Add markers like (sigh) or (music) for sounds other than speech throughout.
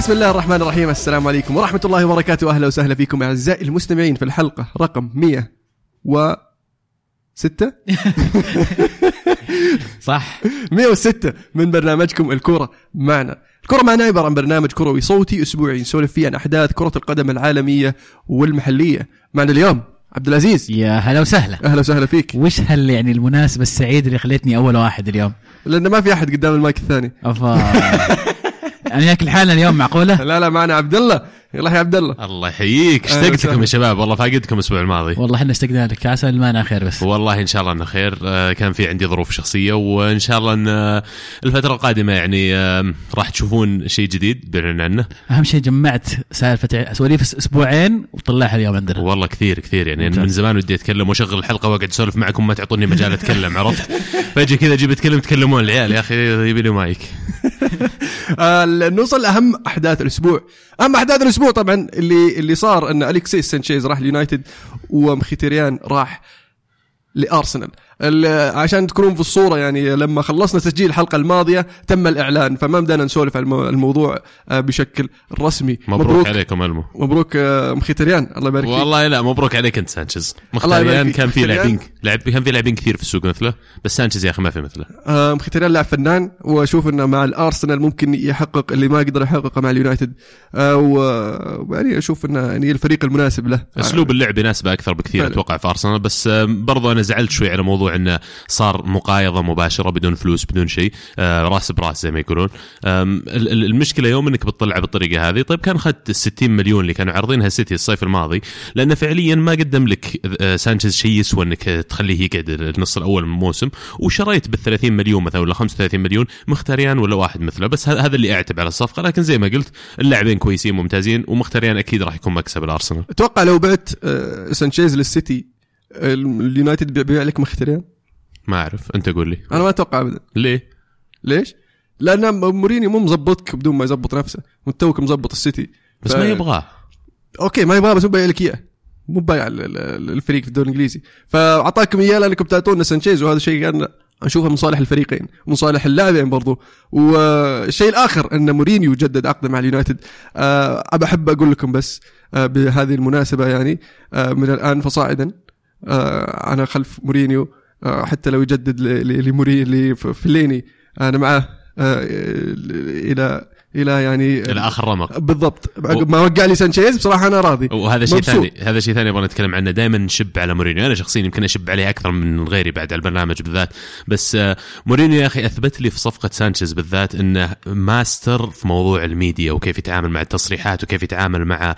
بسم الله الرحمن الرحيم. السلام عليكم ورحمة الله وبركاته. أهلا وسهلا فيكم أعزائي المستمعين في الحلقة رقم 100 و 6 صح 106 من برنامجكم الكورة معنا. الكرة معنا عبارة عن برنامج كروي صوتي أسبوعي نسولف فيه عن أحداث كرة القدم العالمية والمحلية. معنا اليوم عبد العزيز. يا هلا وسهلا. أهلا وسهلا فيك. وش هال يعني المناسبة السعيدة اللي خلتني أول واحد اليوم؟ لأن ما في أحد قدام المايك الثاني. (laughs) يعني هيك الحالة اليوم معقولة؟ لا لا معنا عبد الله يلا يا عبد الله الله يحييك. وسهلا. اشتقتكم يا شباب. والله فاقدكم الأسبوع الماضي. والله إحنا استقنا لك. عسى المانع خير بس. والله إن شاء الله إنه خير. آه، كان في عندي ظروف شخصية وإن شاء الله إن آه، الفترة القادمة يعني آه، راح تشوفون شيء جديد بنعلن عنه أهم شيء جمعت سالفة سواليف أسبوعين وطلعها اليوم عندنا. والله كثير كثير. يعني ممتاز. من زمان ودي أتكلم وأشغل الحلقة وأقعد أسولف معكم. ما تعطوني مجال أتكلم عرفت؟ (laughs) فأجي كذا أجيب أتكلم تكلمون العيال. يا أخي يبي لي مايك. (laughs) نوصل لأهم أحداث الأسبوع. أهم أحداث الأسبوع طبعا اللي اللي صار إن أليكسيس سانشيز راح اليونايتد ومخيتاريان راح لأرسنال. ال- عشان تكونون في الصورة يعني لما خلصنا تسجيل الحلقة الماضية تم الإعلان فما بدنا نسولف عن المو- الموضوع آه، بشكل رسمي. مبروك, مبروك. عليكم ألمو. مبروك آه، مخيتاريان الله يبارك فيك. والله لا مبروك عليك أنت سانشيز. فيك. كان في. لاعبين لعب كان في لاعبين كثير في السوق مثله بس سانشيز يا أخي ما في مثله. آه، مخيتاريان لاعب فنان وأشوف إنه مع الأرسنال ممكن يحقق اللي ما قدر يحققه مع اليونايتد. ويعني أشوف إنه يعني الفريق المناسب له. أسلوب اللعب يناسبه أكثر بكثير. أتوقع في أرسنال. بس برضو أنا زعلت شوي على موضوع إنه صار مقايضة مباشرة بدون فلوس بدون شيء آه، راس براس زي ما يقولون. المشكلة يوم إنك بتطلع بالطريقة هذه طيب كان اخذت ال 60 مليون اللي كانوا عارضينها السيتي الصيف الماضي لأنه فعليا ما قدم لك آه، سانشيز شيء يسوى إنك تخليه يقعد النص الأول من الموسم وشريت بال 30 مليون مثلا ولا 35 مليون مخيتاريان ولا واحد مثله. بس هذا اللي أعتب على الصفقة لكن زي ما قلت اللاعبين كويسين ممتازين ومخيتاريان أكيد راح يكون مكسب الأرسنال. أتوقع لو بعت آه، سانشيز للسيتي اليونايتد بيع- بيع لك مخيتاريان ما أعرف أنت قول لي. أنا ما أتوقع ابدا. ليه؟ ليش؟ لأن مورينيو مو مظبطك بدون ما يظبط نفسه. وتوك مظبط السيتي. بس ف- ما يبغاه. okay ما يبغاه بس هو بايع لك إياه. مو بايع ال- ال- الفريق في الدوري الإنجليزي. فأعطاكم إياه لأنكم تعطونا سانشيز وهذا شيء كان أشوفه من صالح الفريقين ومن صالح اللاعبين برضو. والشيء الآخر إن مورينيو جدد عقده مع اليونايتد. أه ابى أحب أقول لكم بس أه بهذه المناسبة يعني أه من الآن فصاعدا. أنا خلف مورينيو أه حتى لو يجدد لموري لفليني أنا معاه إلى إلى يعني إلى آخر رمق. بالضبط. عقب ما وقع لي سانشيز بصراحة أنا راضي. وهذا شيء. ثاني هذا شيء ثاني أبغى نتكلم عنه. دائما نشب على مورينيو. أنا شخصيا يمكن أشب عليه أكثر من غيري بعد على البرنامج بالذات. بس آه، مورينيو يا أخي أثبت لي في صفقة سانشيز بالذات إنه ماستر في موضوع الميديا وكيف يتعامل مع التصريحات وكيف يتعامل مع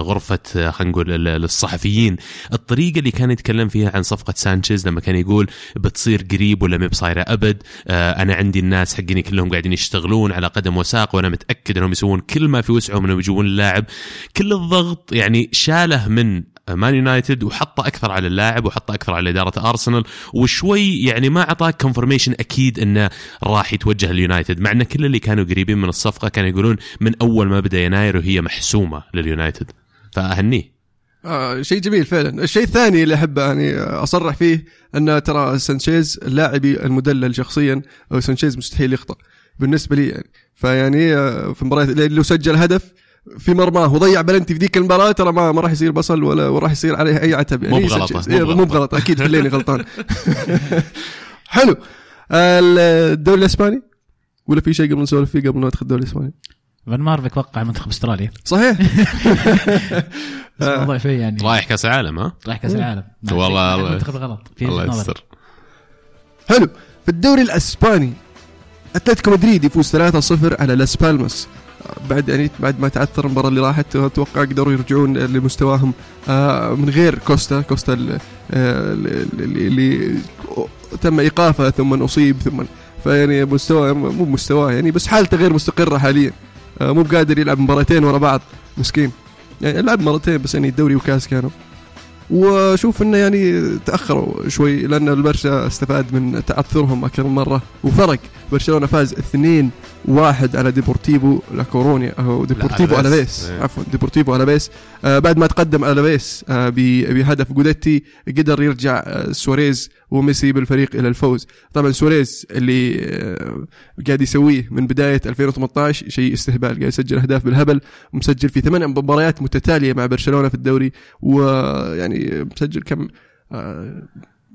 غرفة آه، خلينا نقول ال- ال- الصحفيين. الطريقة اللي كان يتكلم فيها عن صفقة سانشيز لما كان يقول بتصير قريب ولا ما بصايرة أبد آه، أنا عندي الناس حقيني كلهم قاعدين يشتغلون على قدم وساق وأنا متأكد إنهم يسوون كل ما في وسعهم إنهم يجيبون اللاعب كل الضغط يعني شاله من مان يونايتد وحطه أكثر على اللاعب وحطه أكثر على إدارة ارسنال وشوي يعني ما اعطاك كونفرميشن أكيد إنه راح يتوجه اليونايتد مع إن كل اللي كانوا قريبين من الصفقة كانوا يقولون من أول ما بدأ يناير وهي محسومة لليونايتد. فأهنيه. آه شيء جميل فعلا. الشيء الثاني اللي احب يعني أصرح فيه أن ترى سانشيز لاعبي المدلل شخصيا أو سانشيز مستحيل يخطأ. بالنسبة لي يعني فيعني آه، في مباريات لو سجل هدف في مرماه وضيع بلنتي في ذيك المباراة ترى ما ما راح يصير بصل ولا وراح يصير عليه أي عتب. يعني مو إيه، بغلطة. مو بغلط أكيد خليني غلطان. (laughs) حلو. الدوري الإسباني؟ ولا في شيء قبل نسولف فيه قبل ما ندخل الدوري الإسباني؟ فان مارفيك وقع منتخب أستراليا. صحيح. (laughs) الموضوع فيه يعني رايح كأس العالم ها؟ رايح كأس العالم. والله الله- منتخب غلط. في الله. يستر. حلو. في الدوري الإسباني أتلتيكو مدريد يفوز 3-0 على لاس بالماس. بعد يعني بعد ما تعثر المباراة اللي راحت أتوقع قدروا يرجعون لمستواهم. آه، من غير كوستا كوستا آه، اللي, تم إيقافه ثم أصيب ثم فيعني مستوى مو مستواه يعني بس حالته غير مستقرة حاليا. آه، مو بقادر يلعب مباراتين ورا بعض. مسكين. يعني لعب مرتين بس يعني دوري وكاس كانوا. وأشوف إنه يعني تأخروا شوي لأن البرشا استفاد من تعثرهم أكثر من مرة وفرق برشلونة فاز 2 1 على ديبورتيفو لا كورونيا أو ديبورتيفو ألافيس. ألافيس إيه. عفوا ديبورتيفو ألافيس آه بعد ما تقدم ألافيس آه بهدف جوديتي قدر يرجع آه سواريز وميسي بالفريق إلى الفوز. طبعا سواريز اللي آه، قاعد يسويه من بداية 2018 شيء استهبال قاعد يسجل أهداف بالهبل ومسجل في ثمان مباريات متتالية مع برشلونة في الدوري ويعني مسجل كم آه،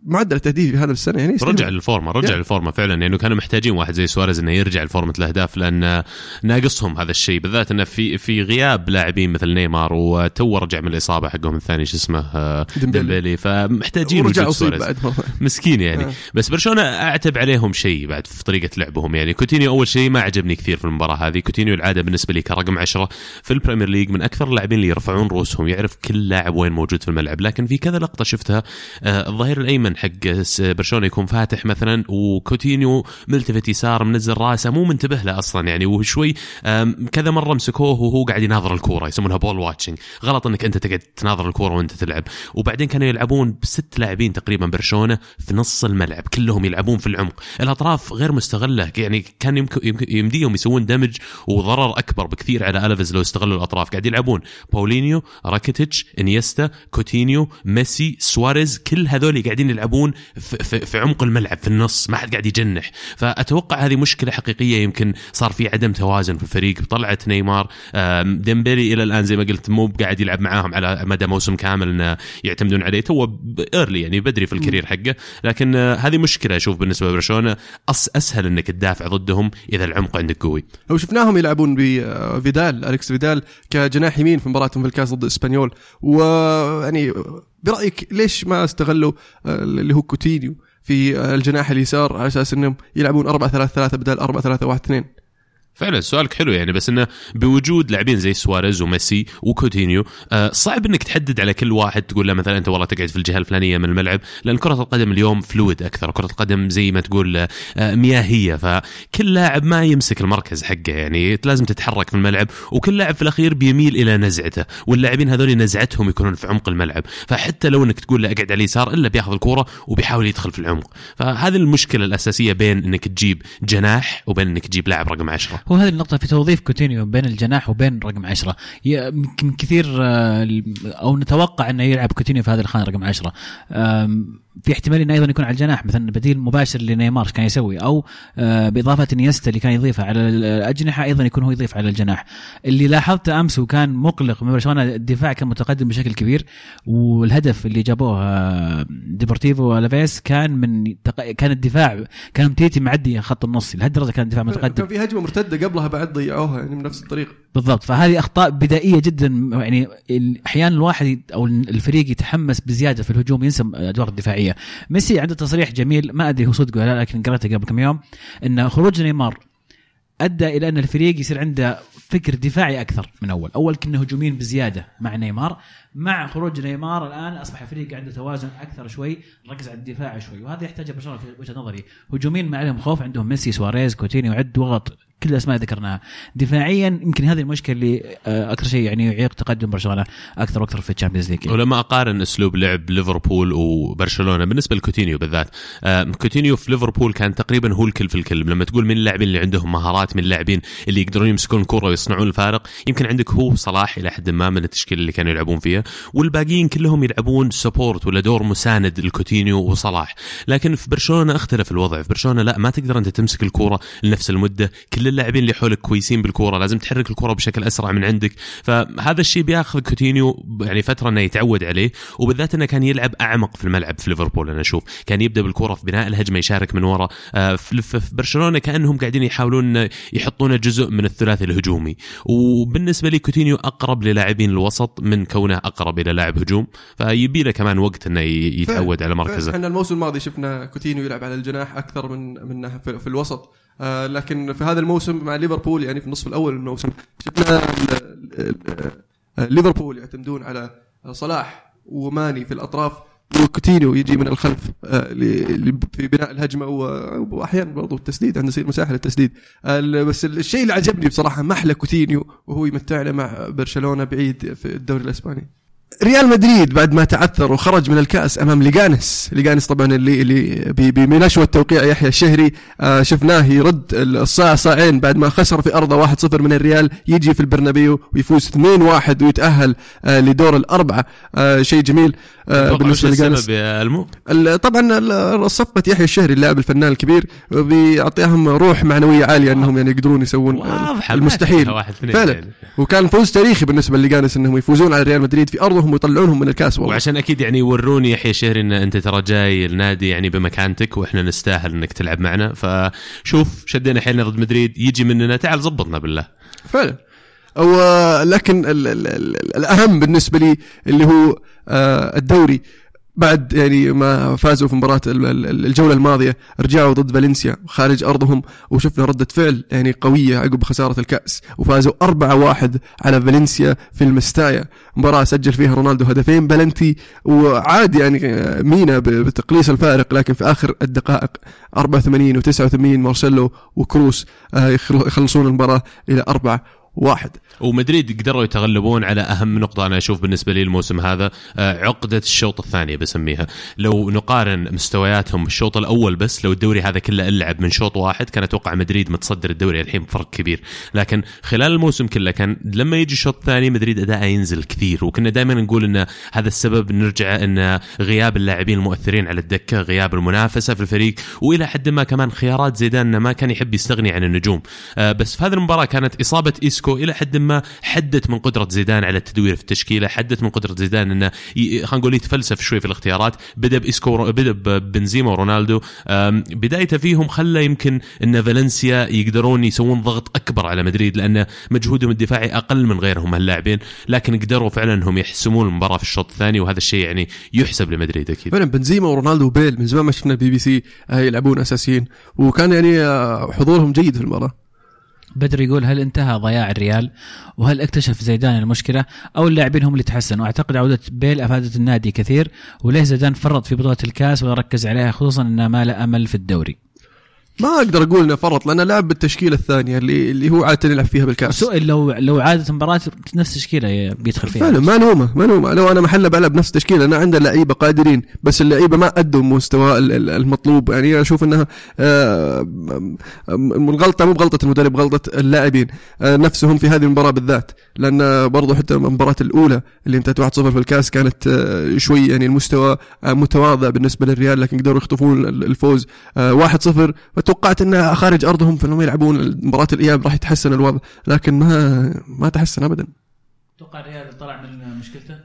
معدل التهديف في هذا السنة يعني. رجع للفورمة رجع. للفورمة فعلا لأنه كانوا محتاجين واحد زي سواريز إنه يرجع لفورمة الأهداف لأن ناقصهم هذا الشيء بالذات إنه في في غياب لاعبين مثل نيمار وتو رجع من الإصابة حقهم الثاني شو اسمه آه، ديمبلي. ديمبلي فمحتاجين ورجع أصيب سواريز بعد مسكين يعني آه. بس برشلونة أعتب عليهم شيء بعد في طريقة لعبهم يعني كوتينيو أول شيء ما عجبني كثير في المباراة هذه كوتينيو العادة بالنسبة لي كرقم عشرة في البريمير ليج من أكثر اللاعبين اللي يرفعون رؤوسهم يعرف كل لاعب وين موجود في الملعب لكن في كذا لقطة شفتها آه، الظهير الأيمن حق برشلونة يكون فاتح مثلا وكوتينيو ملتفت يسار منزل راسه مو منتبه له أصلا يعني وشوي كذا مرة مسكوه وهو قاعد يناظر الكورة يسمونها بول واتشنج غلط إنك أنت تقعد تناظر الكورة وأنت تلعب. وبعدين كانوا يلعبون بست لاعبين تقريبا برشلونة في نص الملعب كلهم يلعبون في العمق. الأطراف غير مستغلة يعني كان يمديهم يسوون دمج وضرر أكبر بكثير على الفيز لو استغلوا الأطراف. قاعد يلعبون باولينيو راكيتيتش انيستا كوتينيو ميسي سواريز كل هذول قاعدين يلعبون في, في, في عمق الملعب في النص ما حد قاعد يجنح. فأتوقع هذه مشكلة حقيقية يمكن صار في عدم توازن في الفريق. طلعت نيمار ديمبلي إلى الآن زي ما قلت مو قاعد يلعب معاهم على مدى موسم كامل إنه يعتمدون عليه. تو ايرلي يعني بدري في الكارير حقه. لكن آه، هذه مشكلة أشوف بالنسبة لبرشلونة. أسهل إنك تدافع ضدهم إذا العمق عندك قوي. لو شفناهم يلعبون بفيدال أليكس فيدال كجناح يمين في مباراتهم في الكاس ضد إسبانيول. ويعني برأيك ليش ما استغلوا آه، اللي هو كوتينيو في آه، الجناح اليسار على أساس إنهم يلعبون 4 3 3 بدل 4 3 1 2 فعلا سؤالك حلو يعني بس إنه بوجود لاعبين زي سواريز وميسي وكوتينيو آه، صعب إنك تحدد على كل واحد تقول له مثلا أنت والله تقعد في الجهة الفلانية من الملعب لأن كرة القدم اليوم فلويد أكثر كرة القدم زي ما تقول آه، مياهية فكل لاعب ما يمسك المركز حقه يعني لازم تتحرك في الملعب وكل لاعب في الأخير بيميل إلى نزعته واللاعبين هذول نزعتهم يكونون في عمق الملعب فحتى لو إنك تقول له أقعد على اليسار إلا بياخذ الكورة وبيحاول يدخل في العمق. فهذه المشكلة الأساسية بين إنك تجيب جناح وبين إنك تجيب لاعب رقم عشرة. هو هذه النقطة في توظيف كوتينيو بين الجناح وبين رقم عشرة. ي- يمكن كثير آه، أو نتوقع أنه يلعب كوتينيو في هذه الخانة رقم عشرة. آم، في احتمال إنه أيضا يكون على الجناح مثلا بديل مباشر لنيمار كان يسوي أو آه، بإضافة إنيستا اللي كان يضيفها على الأجنحة أيضا يكون هو يضيف على الجناح. اللي لاحظته أمس وكان مقلق من برشلونة الدفاع كان متقدم بشكل كبير والهدف اللي جابوه آه، ديبورتيفو الافيس كان من تق- كان الدفاع كان متيتي معدي خط النص لهالدرجة كان الدفاع متقدم. كان في هجمة مرتدة قبلها بعد ضيعوها يعني من نفس الطريقة. بالضبط فهذه أخطاء بدائية جدا يعني أحيانا الواحد أو الفريق يتحمس بزيادة في الهجوم ينسى الادوار الدفاعية. ميسي عنده تصريح جميل ما أدري هو صدق ولا لا لكن قرأته قبل كم يوم إن خروج نيمار أدى إلى أن الفريق يصير عنده فكر دفاعي أكثر من أول، أول كنا هجوميين بزيادة مع نيمار، مع خروج نيمار الآن أصبح الفريق عنده توازن أكثر شوي، ركز على الدفاع شوي، وهذا يحتاج برشلونه في وجهة نظري، هجوميا ما عليهم خوف عندهم ميسي سواريز كوتينيو عد وغط كل الأسماء ذكرناها، دفاعيا يمكن هذه المشكلة اللي آه، أكثر شيء يعني يعيق تقدم برشلونة أكثر وأكثر في ال Champions League. ولما أقارن أسلوب لعب ليفربول وبرشلونة بالنسبة لكوتينيو بالذات آه، كوتينيو في ليفربول كان تقريبا هو الكل في الكل. لما تقول من اللاعبين اللي عندهم مهارات من اللاعبين اللي يقدرون يمسكون الكره ويصنعون الفارق يمكن عندك هو صلاح إلى حد ما من التشكيلة اللي كانوا يلعبون فيها والباقيين كلهم يلعبون support ولا دور مساند لكوتينيو وصلاح. لكن في برشلونة اختلف الوضع. في برشلونة لا ما تقدر أنت تمسك الكره لنفس المدة كل اللاعبين اللي حولك كويسين بالكره لازم تحرك الكره بشكل أسرع من عندك. فهذا الشيء بياخذ كوتينيو يعني فترة إنه يتعود عليه وبالذات إنه كان يلعب أعمق في الملعب في ليفربول أنا أشوف. كان يبدأ بالكره في بناء الهجمة يشارك من ورا. آه، في برشلونة كأنهم قاعدين يحاولون إنه يحطون جزء من الثلاثي الهجومي. وبالنسبة لي كوتينيو أقرب للاعبين الوسط من كونه أقرب إلى لاعب هجوم. فيبي له كمان وقت إنه يتعود على مركزه. إحنا الموسم الماضي شفنا كوتينيو يلعب على الجناح أكثر من منه في الوسط. آه لكن في هذا الموسم مع ليفربول يعني في النصف الأول من الموسم شفنا ليفربول يعتمدون على صلاح وماني في الأطراف وكوتينيو يجي من الخلف آه، في بناء الهجمة وأحيانا برضو التسديد عنده يصير مساحة للتسديد. بس الشيء اللي عجبني بصراحة ما لحق كوتينيو وهو يمتعنا مع برشلونة بعيد في الدوري الإسباني. ريال مدريد بعد ما تعثر وخرج من الكأس أمام ليجانس ليجانس طبعا اللي اللي بنشوة توقيع يحيى الشهري آه شفناه يرد الصاع صاعين بعد ما خسر في أرضه 1-0 من الريال يجي في البرنابيو ويفوز 2-1 ويتأهل آه لدور الأربعة. آه شيء جميل بالنسبة بالنسبة لليجانس طبعا صفقة يحيى الشهري اللاعب الفنان الكبير بيعطيهم روح معنوية عالية إنهم يعني يقدرون يسوون المستحيل. فعلا. يعني. وكان فوز تاريخي بالنسبة لليجانس إنهم يفوزون على ريال مدريد في ارضهم ويطلعونهم من الكاس والله. وعشان أكيد يعني يوروني يحيى الشهري إن أنت ترى جاي النادي يعني بمكانتك وإحنا نستاهل إنك تلعب معنا. فشوف شدينا حيلنا ضد مدريد يجي مننا تعال زبطنا بالله. فعلا. أو لكن ال ال ال الأهم بالنسبة لي اللي هو آه، الدوري. بعد يعني ما فازوا في مباراة ال- ال- الجولة الماضية رجعوا ضد فالنسيا خارج أرضهم وشفنا ردة فعل يعني قوية عقب خسارة الكأس وفازوا 4-1 على فالنسيا في المستايا. مباراة سجل فيها رونالدو هدفين بلنتي وعاد يعني مينا ب- بتقليص الفارق لكن في آخر الدقائق 84 و89 مارسيلو وكروس آه، يخل- يخلصون المباراة إلى 4 واحد. ومدريد قدروا يتغلبون على أهم نقطة أنا أشوف بالنسبة لي الموسم هذا آه، عقدة الشوط الثاني بسميها. لو نقارن مستوياتهم بالشوط الأول بس لو الدوري هذا كله اللعب من شوط واحد كان أتوقع مدريد متصدر الدوري الحين بفرق كبير. لكن خلال الموسم كله كان لما يجي الشوط الثاني مدريد أداءه ينزل كثير. وكنا دائما نقول إن هذا السبب نرجع إن غياب اللاعبين المؤثرين على الدكة غياب المنافسة في الفريق وإلى حد ما كمان خيارات زيدان ما كان يحب يستغني عن النجوم. آه، بس في هذه المباراة كانت إصابة ايسكو إلى حد ما حدت من قدرة زيدان على التدوير في التشكيلة حدت من قدرة زيدان إنه خلينا نقول يتفلسف شوي في الاختيارات بدأ بايسكو بدأ ببنزيما ورونالدو. بدايته فيهم خلى يمكن إن فالنسيا يقدرون يسوون ضغط أكبر على مدريد لأن مجهودهم الدفاعي أقل من غيرهم هاللاعبين لكن قدروا فعلا إنهم يحسمون المباراة في الشوط الثاني وهذا الشيء يعني يحسب لمدريد أكيد. فعلا بنزيما ورونالدو وبيل من زمان ما شفنا البي بي سي آه، يلعبون أساسيين وكان يعني آه، حضورهم جيد في المباراة. بدر يقول هل انتهى ضياع الريال وهل اكتشف زيدان المشكلة أو اللاعبين هم اللي تحسنوا اعتقد عودة بيل أفادت النادي كثير وليه زيدان فرط في بطولة الكاس ولا ركز عليها خصوصا انه ما له أمل في الدوري. ما أقدر أقول إنه فرط لأنه لعب بالتشكيلة الثانية اللي اللي هو عادة يلعب فيها بالكأس. سؤال لو لو عادت مباراة نفس تشكيله بيدخل فيها. فعلا ما نومه ما نومه. لو أنا محله بلعب نفس التشكيلة أنا عندنا لعيبة قادرين بس اللعيبة ما أدوا مستوى ال- ال- المطلوب. يعني أشوف إنها آه، الغلطة مو بغلطة المدرب غلطة اللاعبين آه، نفسهم في هذه المباراة بالذات. لأن برضو حتى المباراة الأولى اللي انتهت 1-0 في الكأس كانت آه، شوي يعني المستوى متواضع بالنسبة للريال لكن قدروا يخطفون ال- الفوز آه، 1-0 فتوقعت انه خارج أرضهم فانهم يلعبون مباراة الإياب راح يتحسن الوضع لكن ما ما تحسن ابدا. أتوقع الريال طلع من مشكلته؟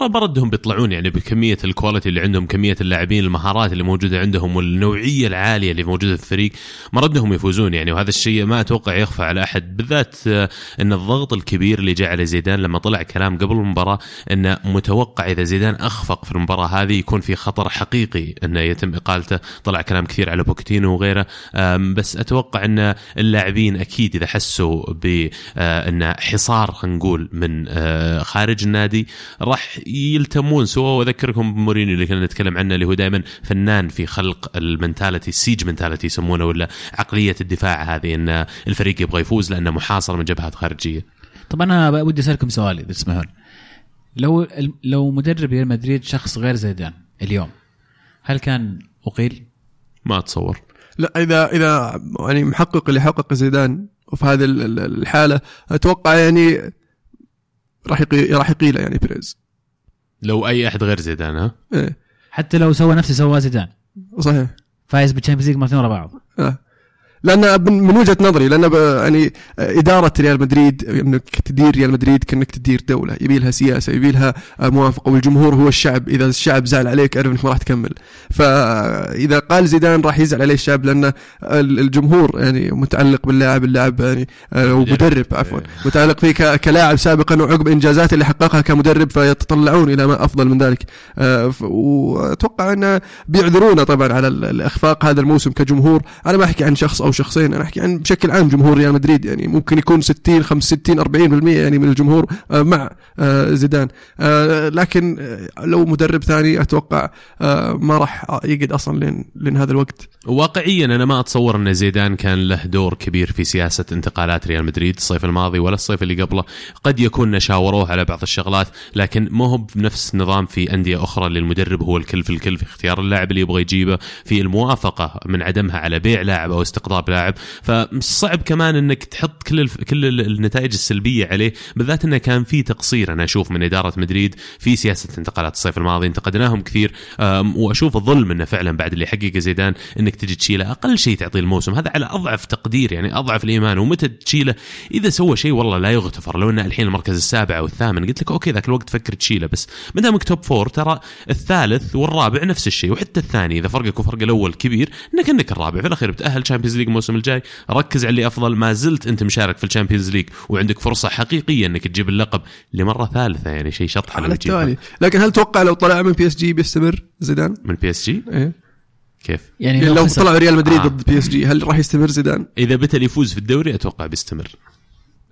ترى مردهم بيطلعون يعني بكمية ال quality اللي عندهم كمية اللاعبين المهارات اللي موجودة عندهم والنوعية العالية اللي موجودة في الفريق. مردهم يفوزون يعني وهذا الشيء ما أتوقع يخفى على أحد بالذات آه، إن الضغط الكبير اللي جاء على زيدان لما طلع كلام قبل المباراة إنه متوقع إذا زيدان أخفق في المباراة هذه يكون في خطر حقيقي إنه يتم إقالته. طلع كلام كثير على بوتشيتينو وغيره بس أتوقع إن اللاعبين أكيد إذا حسوا بانحصار خلينا نقول من آه، خارج النادي راح يلتمون سوا وأذكركم بمورينيو اللي كنا نتكلم عنه اللي هو دائما فنان في خلق ال mentality ال siege mentality يسمونه ولا عقلية الدفاع هذه إن الفريق يبغى يفوز لأنه محاصر من جبهات خارجية. طب أنا ودي أسألكم سؤال إذا تسمحون. لو لو مدرب ريال مدريد شخص غير زيدان اليوم هل كان أقيل؟ ما أتصور. لا اذا إذا يعني ما حقق اللي حقق زيدان وفي هذه ال- ال- الحالة أتوقع يعني راح راح يقيله يعني بيريز. لو أي أحد غير زيدان ها؟ إيه. حتى لو سوى نفس اللي سواه زيدان. صحيح. فايز بال Champions League مرتين ورا بعض. آه. لأن من وجهة نظري لأن يعني إدارة ريال مدريد إنك تدير ريال مدريد كأنك تدير دولة يبي لها سياسة يبي لها موافقة والجمهور هو الشعب. إذا الشعب زعل عليك اعرف إنك ما راح تكمل. فاذا قال زيدان راح يزعل عليه الشعب لأن ال- الجمهور يعني متعلق باللاعب اللاعب يعني آه، ومدرب عفوا. متعلق فيه كلاعب سابقا وعقب انجازاته اللي حققها كمدرب فيتطلعون إلى ما أفضل من ذلك. آه، وأتوقع انه بيعذرونا طبعا على ال- الإخفاق هذا الموسم كجمهور. أنا ما أحكي عن شخص أو أو شخصين. أنا أحكي عن بشكل عام جمهور ريال مدريد يعني ممكن يكون 60 65 40% يعني من الجمهور آه، مع آه، زيدان. آه، لكن لو مدرب ثاني أتوقع ما راح يقعد أصلا لين لين هذا الوقت. واقعيا أنا ما أتصور أن زيدان كان له دور كبير في سياسة انتقالات ريال مدريد. الصيف الماضي ولا الصيف اللي قبله قد يكون شاوروه على بعض الشغلات لكن ما هو بنفس نظام في أندية أخرى اللي المدرب هو الكل في الكل في اختيار اللاعب اللي يبغى يجيبه في الموافقة من عدمها على بيع لاعب أو استقطاب لاعب. فصعب كمان إنك تحط كل الف... كل ال- النتائج السلبية عليه بالذات إنه كان في تقصير أنا أشوف من إدارة مدريد في سياسة انتقالات الصيف الماضي. انتقدناهم كثير. وأشوف الظلم إنه فعلا بعد اللي حققه زيدان إنك تجي تشيله. أقل شيء تعطيه الموسم. هذا على أضعف تقدير يعني أضعف الإيمان. ومتى تشيله؟ إذا سوى شيء والله لا يغتفر. لو انه الحين المركز السابع أو الثامن قلت لك okay ذاك الوقت فكر تشيله بس. ما دامك top four ترى الثالث والرابع نفس الشيء. وحتى الثاني إذا فرقك وفرق الأول كبير انك إنك الرابع. في الأخير بتأهل Champions League الموسم الجاي ركز على اللي أفضل ما زلت أنت مشارك في ال Champions League وعندك فرصة حقيقية أنك تجيب اللقب لمرة ثالثة يعني شيء شطحة على لو. التوالي لكن هل تتوقع لو طلع من PSG بيستمر زيدان؟ من PSG إيه؟ كيف يعني يعني لو خسر- طلع ريال مدريد آه. ضد PSG هل راح يستمر زيدان؟ إذا بتل يفوز في الدوري أتوقع بيستمر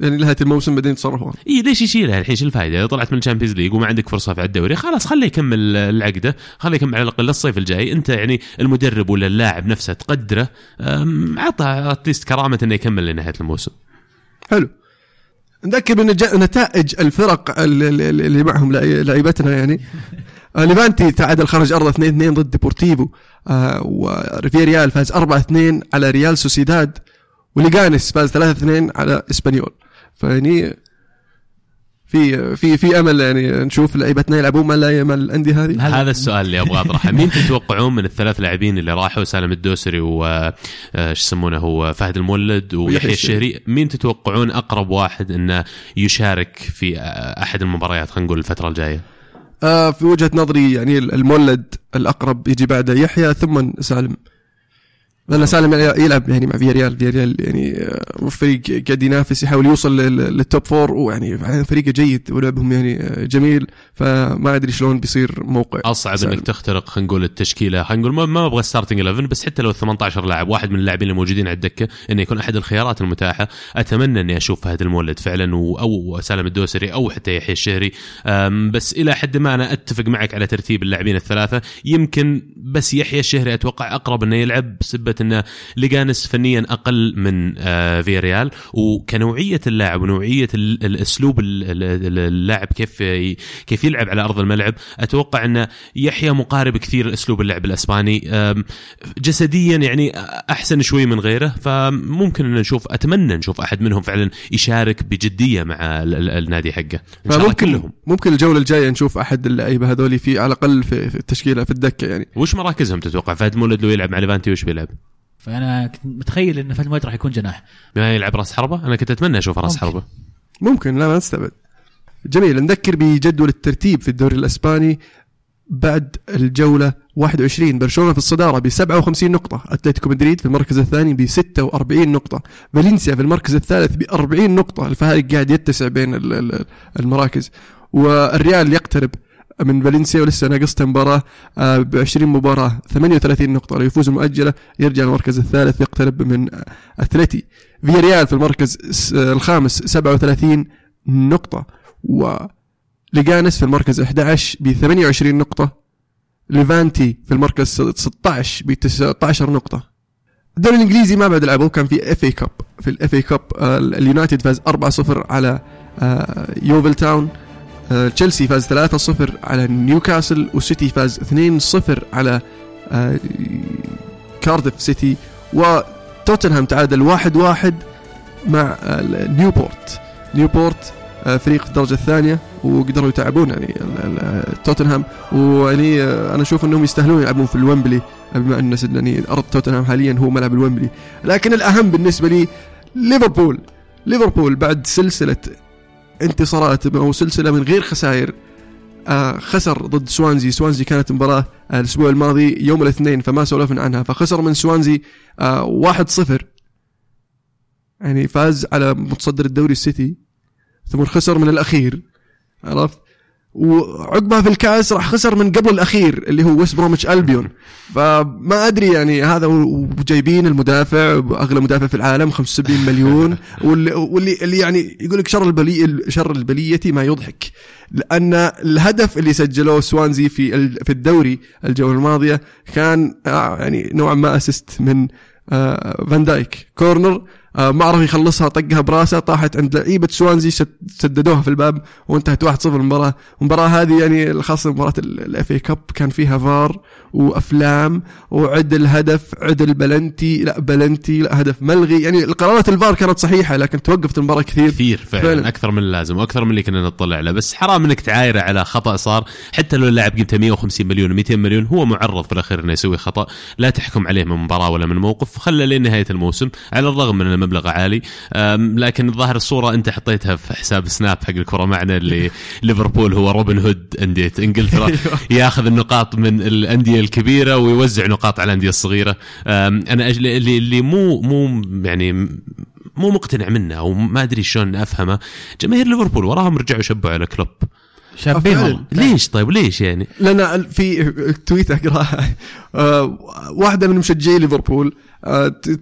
يعني نهايه الموسم بعدين يتصرفون إي ليش يشيله الحين؟ شو الفائده طلعت من ال Champions League وما عندك فرصة في الدوري خلاص خليه يكمل العقدة خليه يكمل على الأقل الصيف الجاي. أنت يعني المدرب ولا اللاعب نفسه تقدره عطى at least كرامة إنه يكمل لنهاية الموسم. حلو. نذكر بنج- نتائج الفرق ال- ال- ال- اللي معهم لعي- لعيبتنا يعني. آه، ليفانتي تعادل خارج أرضه 2-2 ضد ديبورتيفو. آه، وفياريال فاز 4-2 على ريال سوسيداد. وليغانس فاز 3-2 على إسبانيول. فيعني في في في أمل يعني نشوف لعيبتنا يلعبون مع مع الأندية هذه. هذا السؤال اللي أبغى اطرحه مين تتوقعون من الثلاث لاعبين اللي راحوا؟ سالم الدوسري و آه، شو يسمونه هو؟ فهد المولد ويحيى ويحيى الشهري. مين تتوقعون أقرب واحد إنه يشارك في آه، أحد المباريات خلينا نقول الفترة الجاية؟ آه في وجهة نظري يعني المولد الأقرب يجي بعده يحيى ثم سالم. لأن سالم يلعب يعني مع فياريال. فياريال يعني آه، فريق قاعد ينافس يحاول يوصل لل- لل top four ويعني فريقه جيد ولعبهم يعني آه، جميل. فما أدري شلون بيصير موقع أصعب سالم. انك تخترق خلينا نقول التشكيلة. خلينا نقول ما, أبغى starting 11 بس حتى لو 18 لاعب واحد من اللاعبين الموجودين على الدكة إنه يكون أحد الخيارات المتاحة. أتمنى إني أشوف فهد المولد فعلا أو سالم الدوسري أو حتى يحيى الشهري. بس إلى حد ما أنا أتفق معك على ترتيب اللاعبين الثلاثة. يمكن بس يحيى الشهري أتوقع أقرب إنه يلعب بسبة انه ليجانس فنيا أقل من آه، فياريال. وكنوعية اللاعب ونوعية ال- الأسلوب ال- ال- اللاعب كيف كيف يلعب على أرض الملعب. أتوقع إن يحيى مقارب كثير اسلوب اللعب الأسباني. جسديا يعني أحسن شوي من غيره. فممكن إن نشوف أتمنى نشوف أحد منهم فعلا يشارك بجدية مع ال- ال- النادي حقه. فممكن كلهم. ممكن الجولة الجاية نشوف أحد اللعيبة هذول في على الأقل في, في التشكيلة في الدكة يعني. وش مراكزهم تتوقع؟ فهد مولد لو يلعب مع ليفانتي وش بيلعب؟ فأنا كنت متخيل إن فهد راح يكون جناح. ما يلعب راس حربة؟ أنا كنت أتمنى أشوف راس ممكن. حربة. ممكن لا ما نستبعد. جميل نذكر بجدول الترتيب في الدوري الأسباني بعد الجولة 21 برشلونة في الصدارة ب 57 نقطة أتلتيكو مدريد في المركز الثاني ب 46 نقطة فالنسيا في المركز الثالث ب 40 نقطة. الفارق قاعد يتسع بين ال- ال- المراكز. والريال يقترب من فالنسيا ولسه ناقصته مباراة ب 20 مباراة 38 نقطة. لو يفوز المؤجلة يرجع المركز الثالث يقترب من آه، أتلتي. فيا ريال في المركز س- الخامس 37 نقطة. وليجانس في المركز 11 ب 28 نقطة. ليفانتي في المركز 16 ب 19 نقطة. الدوري الإنجليزي ما بعد لعبوا كان في FA Cup في ال FA Cup آه، اليونايتد فاز 4-0 على آه، يوفل تاون. آه، تشيلسي فاز 3-0 على نيوكاسل والسيتي فاز 2-0 على آه، كارديف سيتي وتوتنهام تعادل 1-1 مع آه، نيوبورت. نيوبورت آه، فريق الدرجة الثانية وقدروا يتعبون يعني توتنهام. ويعني آه، أنا أشوف أنهم يستاهلون يلعبون في الويمبلي بما أن يعني أرض توتنهام حاليا هو ملعب الويمبلي. لكن الأهم بالنسبة لي ليفربول. ليفربول بعد سلسلة انتصارات أو سلسلة من غير خسائر آه خسر ضد سوانزي. سوانزي كانت مباراة الأسبوع الماضي يوم الاثنين فما سولفنا عنها فخسر من سوانزي آه واحد صفر. يعني فاز على متصدر الدوري السيتي ثم خسر من الأخير. عرفت؟ وعقبها في الكأس راح خسر من قبل الأخير اللي هو ويست بروميتش ألبيون. فما أدري يعني هذا وجايبين المدافع أغلى مدافع في العالم 75 مليون. (laughs) واللي, واللي اللي يعني يقول لك شر البلي شر البليه ما يضحك. لأن الهدف اللي سجلوه سوانزي في في الدوري الجولة الماضية كان آه، يعني نوعا ما assist من آه، فان دايك. corner ما عرف يخلصها طقها براسه طاحت عند لعيبه سوانزي سددوها في الباب وانتهت 1-0 المباراة. المباراة هذه يعني خاصه مباراة ال FA Cup كان فيها فار وأفلام وعد الهدف عد البلنتي لا بلنتي لا هدف ملغي. يعني القرارات الفار كانت صحيحة لكن توقفت المباراة كثير. كثير فعلا, فعلاً. أكثر من اللازم وأكثر من اللي كنا نطلع له. بس حرام إنك تعايره على خطأ صار. حتى لو اللاعب قيمته 150 مليون 200 مليون هو معرض في الأخير إنه يسوي خطأ. لا تحكم عليه من مباراة ولا من موقف. خله لين نهاية الموسم. على الرغم من ان المبلغ عالي لكن الظاهر الصورة أنت حطيتها في حساب سناب حق الكرة معنا اللي (laughs) ليفربول هو روبن هود أندية إنجلترا. (laughs) ياخذ النقاط من الأندية الكبيرة ويوزع نقاط على الأندية الصغيرة. أنا أجل اللي, اللي مو مو يعني مو مقتنع منه أو ما أدري شلون أفهمه جماهير ليفربول وراهم رجعوا شبوا على كلوب. شابين ليش طيب؟ ليش يعني؟ لأن في تويت اقراها آه، واحدة من مشجعي ليفربول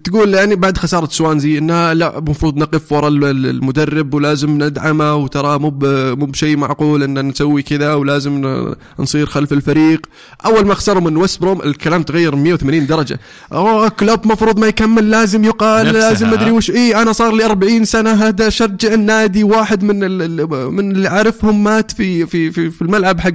تقول يعني بعد خسارة سوانزي انها لا المفروض نقف ورا ال- ال- المدرب ولازم ندعمه وترى مو مو بشيء معقول إن نسوي كذا ولازم ن- نصير خلف الفريق. أول ما خسروا من ويست بروم الكلام تغير 180 درجة. أوه كلوب مفروض ما يكمل لازم يقال. لازم مدري وش. إي أنا صار لي 40 سنة هذا شجع النادي واحد من ال- ال- من اللي عارفهم مات في في في, في الملعب حق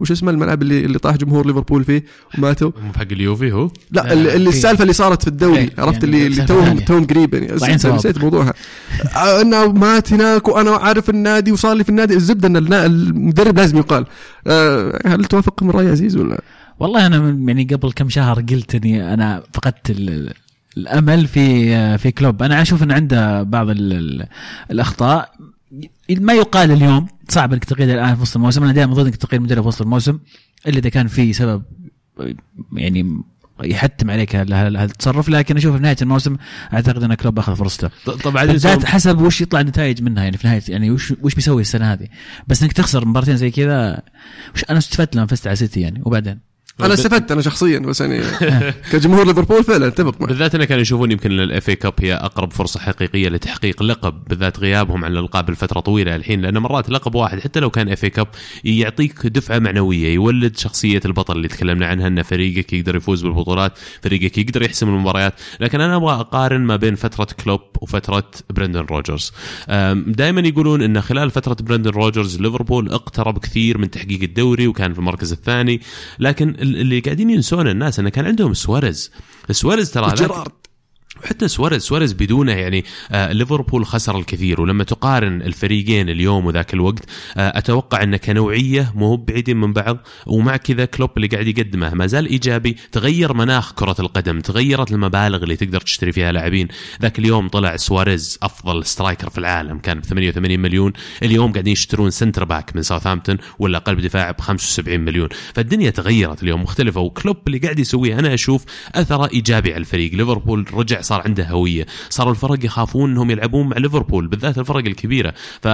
وش اسمه الملعب اللي اللي طاح جمهور ليفربول فيه وماتوا. مو حق اليوفي هو؟ لا لا، اللي, السالفة اللي صارت في الدوري إيه، عرفت يعني اللي توهم. توهم قريب. يعني نسيت- موضوعها. آه، انه مات هناك وأنا عارف النادي وصار لي في النادي الزبدة إن المدرب لازم يقال. آه، هل توافق من رأي عزيز ولا؟ والله أنا يعني قبل كم شهر قلت إني أنا فقدت ال- الأمل في في كلوب. أنا أشوف إن عنده بعض ال- ال- الأخطاء. ما يقال اليوم صعب إنك تقيده الآن في وسط الموسم. أنا دائما ضد إنك تقيد مدرب في وسط الموسم إلا إذا كان في سبب يعني يحتم عليك هال- هال- هالتصرف لكن أشوف في نهاية الموسم أعتقد أن كلوب اخذ فرصته. طبعا بالذات حسب وش يطلع النتائج منها يعني في نهايه يعني وش وش بيسوي السنة هذه. بس إنك تخسر مباراتين زي كذا وش أنا استفدت لما فزت على سيتي يعني وبعدين؟ أنا استفدت أنا شخصيا بس يعني (laughs) كجمهور ليفربول فعلا اتفق معك. بالذات إنه كانوا يشوفون يمكن ال FA Cup هي أقرب فرصة حقيقية لتحقيق لقب بالذات غيابهم عن الألقاب لفترة طويلة الحين لأن مرات لقب واحد حتى لو كان FA Cup يعطيك دفعة معنوية يولد شخصية البطل اللي تكلمنا عنها إن فريقك يقدر يفوز بالبطولات فريقك يقدر يحسم المباريات. لكن أنا أبغى أقارن ما بين فترة كلوب وفترة برندن روجرز. دائما يقولون إن خلال فترة برندن روجرز ليفربول اقترب كثير من تحقيق الدوري وكان في المركز الثاني لكن اللي قاعدين ينسون الناس انه كان عندهم سواريز. سواريز ترى جيرارد حتى سواريز سواريز بدونه يعني آه ليفربول خسر الكثير. ولما تقارن الفريقين اليوم وذاك الوقت آه أتوقع انه كنوعية مو بعيدين من بعض. ومع كذا كلوب اللي قاعد يقدمه ما زال إيجابي. تغير مناخ كرة القدم تغيرت المبالغ اللي تقدر تشتري فيها لاعبين. ذاك اليوم طلع سواريز أفضل striker في العالم كان ب 88 مليون. اليوم قاعدين يشترون center back من ساوثهامبتون ولا قلب دفاع ب 75 مليون. فالدنيا تغيرت اليوم مختلفة. وكلوب اللي قاعد يسويه أنا أشوف أثره إيجابي على الفريق. ليفربول رجع صار عنده هوية. صاروا الفرق يخافون إنهم يلعبون مع ليفربول بالذات الفرق الكبيرة. ف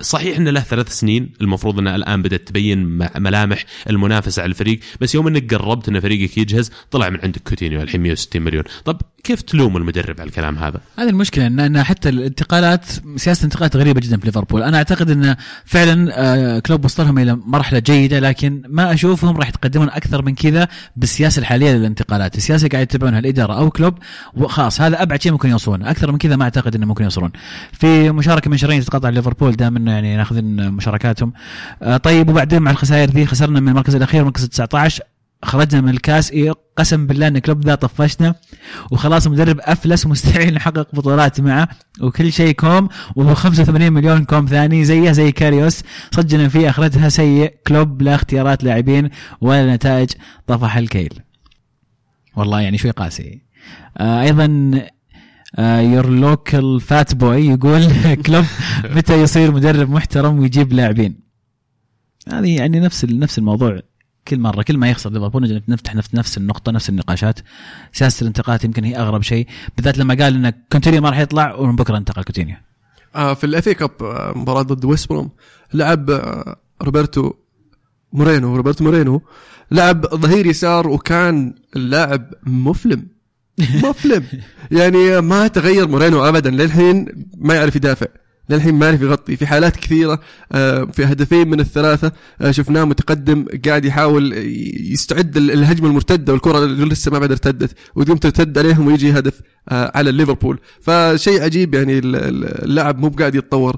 صحيح إنه له ثلاث سنين المفروض إنه الآن بدأت تبين ملامح المنافسة على الفريق بس يوم إنك قربت إن فريقك يجهز طلع من عندك كوتينيو الحين 160 مليون. طب كيف تلوم المدرب على الكلام هذا؟ هذه المشكلة ان حتى الانتقالات سياسة الانتقالات غريبة جدا في ليفربول. أنا أعتقد إن فعلا آه، كلوب وصلهم إلى مرحلة جيدة لكن ما أشوفهم راح يتقدمون أكثر من كذا بالسياسة الحالية للانتقالات. السياسة قاعد يتبعونها الإدارة أو كلوب وخلاص هذا أبعد شيء ممكن يوصلون أكثر من كذا ما أعتقد إنه ممكن يوصلون. في مشاركة من شهرين تتقاطع ليفربول دائما يعني ناخذين مشاركاتهم. آه، طيب وبعدين مع الخسائر ذي خسرنا من المركز الأخير المركز 19 خرجنا من الكاس. إيه قسم بالله إن كلوب ذا طفشنا. وخلاص المدرب أفلس ومستحيل (laughs) نحقق بطولات معه. وكل شيء كوم. وابو 85 مليون كوم ثاني زيها زي كاريوس. صجنا فيه اخرتها سيء. كلوب لا اختيارات لاعبين ولا نتائج. طفح الكيل. والله يعني شوي قاسي. آه أيضا your local fat boy يقول (laughs) كلوب متى يصير مدرب محترم ويجيب لاعبين؟ هذه يعني نفس نفس الموضوع كل مرة كل ما يخسر ليفربول نفتح نفس نفس النقطة نفس النقاشات. سياسة الانتقالات يمكن هي أغرب شيء بالذات لما قال إن كوتينيو ما راح يطلع ومن بكرة انتقل كوتينيو. آه، في ال FA Cup آه، مباراة ضد ويست بروم لعب آه، ألبرتو مورينو ألبرتو مورينو لعب ظهير يسار وكان اللاعب مفلم. مفلم يعني ما تغير مورينو ابدا للحين ما يعرف يدافع. للحين ما يعرف يغطي. في حالات كثيرة آه، في هدفين من الثلاثة آه، شفناه متقدم قاعد يحاول يستعد الهجمة المرتدة والكرة اللي لسه ما بعد ارتدت وتقوم ترتد عليهم ويجي هدف آه، على ليفربول. فشيء عجيب يعني اللاعب مو بقاعد يتطور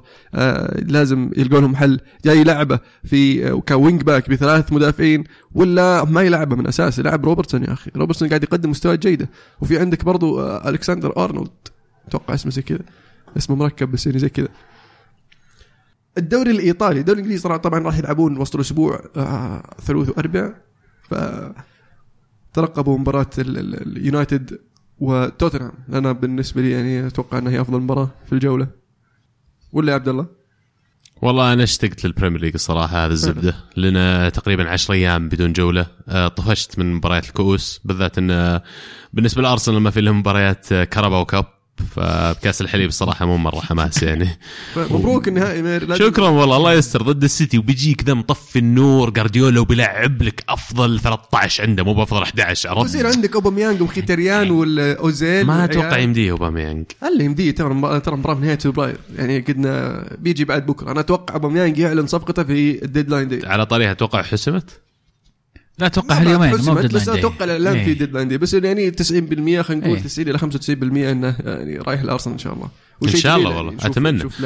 لازم يلقون لهم حل. جاي لعبة في ك wing back بثلاث مدافعين ولا ما يلعبه من أساس يلعب روبرتسون يا أخي. روبرتسون قاعد يقدم مستويات جيدة. وفي عندك برضو ألكسندر أرنولد. أتوقع اسمه زي كذا. اسمه مركب بس يعني زي كذا. الدوري الإيطالي الدوري الإنجليزي طبعا راح يلعبون وسط الأسبوع آه ثلاث وأربع. ف ترقبوا مباراة اليونايتد وتوتنهام. أنا بالنسبة لي يعني أتوقع إنها هي أفضل مباراة في الجولة. ولا يا عبد الله؟ والله أنا اشتقت لل Premier League الصراحة هذا الزبدة. لنا تقريبا 10 أيام بدون جولة آه، طفشت من مباريات الكؤوس بالذات إن بالنسبة لأرسنال ما في لهم مباريات Carabao Cup فبكاس الحليب الصراحه مو مرة حماس يعني. (laughs) مبروك النهائي مير شكرا والله الله يستر. ضد السيتي وبيجيك ذا مطفي النور جارديولا وبيلعب لك أفضل 13 عنده مو بأفضل 11 عرفت؟ يصير عندك أوباميانج ومخيتريان والأوزيل ما أتوقع يمديه أوباميانج. اللي يمديه؟ ترى ترى مباراة نهاية فبراير. يعني قدنا بيجي بعد بكرة. أنا أتوقع أوباميانج يعلن صفقته في ال deadline day. على طاريه أتوقع حسمت؟ لا أتوقع هاليومين مو بس أتوقع الاعلان في ديدلاين دي بس يعني 90% خلينا نقول 90 إلى 95% إنه يعني رايح الأرسنال إن شاء الله. إن شاء الله والله يعني أتمنى. شوف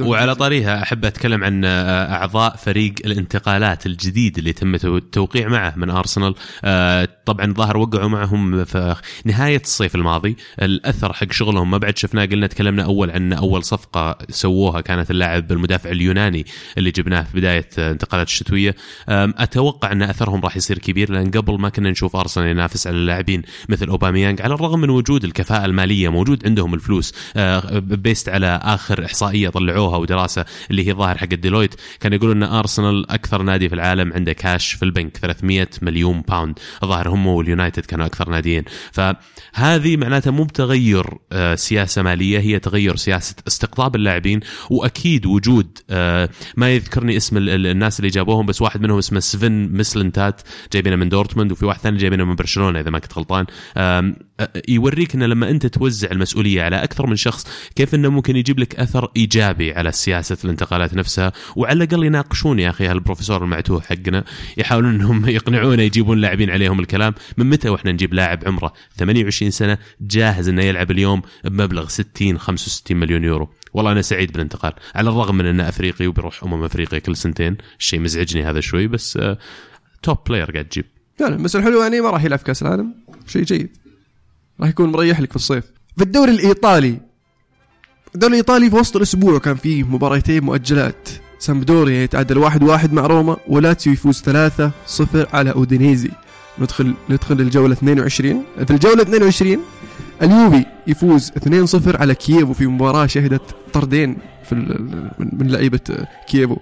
وعلى طاريها أحب أتكلم عن آه، أعضاء فريق الانتقالات الجديد اللي تم التوقيع معه من أرسنال. آه، طبعا ظهر وقعوا معهم في نهاية الصيف الماضي. الأثر حق شغلهم ما بعد شفناه قلنا تكلمنا أول عن أول صفقة سووها كانت اللاعب المدافع اليوناني اللي جبناه في بداية انتقالات الشتوية. أتوقع أن أثرهم راح يصير كبير لأن قبل ما كنا نشوف أرسنال ينافس على اللاعبين مثل أوباميانج على الرغم من وجود الكفاءة المالية موجود عندهم الفلوس. آه، based على آخر إحصائية طلعوها ودراسة اللي هي ظاهر حق ديلويت كان يقولون إن ارسنال أكثر نادي في العالم عنده كاش في البنك 300 مليون pound الظاهر هم واليونايتد كانوا أكثر ناديين. فهذه معناتها مو بتغير آه، سياسة مالية هي تغير سياسة استقطاب اللاعبين وأكيد وجود آه، ما يذكرني اسم الناس اللي جابوهم بس واحد منهم اسمه سفن مسلنتات جايبينه من دورتموند وفي واحد ثاني جايبينه من برشلونه إذا ما كنت غلطان. يوريك انه لما انت توزع المسؤولية على أكثر من شخص كيف إنه ممكن يجيب لك أثر إيجابي على سياسة الانتقالات نفسها وعلى الأقل يناقشون يا أخي هالبروفيسور المعتوه حقنا. يحاولون إنهم (laughs) يقنعونا يجيبون لاعبين عليهم الكلام. من متى وإحنا نجيب لاعب عمره 28 سنة جاهز إنه يلعب اليوم بمبلغ 60 65 مليون يورو؟ والله أنا سعيد بالانتقال. على الرغم من إنه أفريقي وبيروح أمم أفريقيا كل سنتين الشيء مزعجني هذا شوي بس top player قاعد تجيب. فعلا بس الحلو يعني ما راح يلعب كأس العالم. شيء جيد. راح يكون مريح لك في الصيف. في الدوري الإيطالي الدوري الإيطالي في وسط الأسبوع كان فيه مباراتين مؤجلات. سامبدوريا يتعادل واحد واحد مع روما ولاتسيو يفوز ثلاثة صفر على أودينيزي. ندخل ندخل الجولة 22 في الجولة 22 اليوفي يفوز 2-0 على كييفو في مباراة شهدت طردين في من لعيبة كييفو.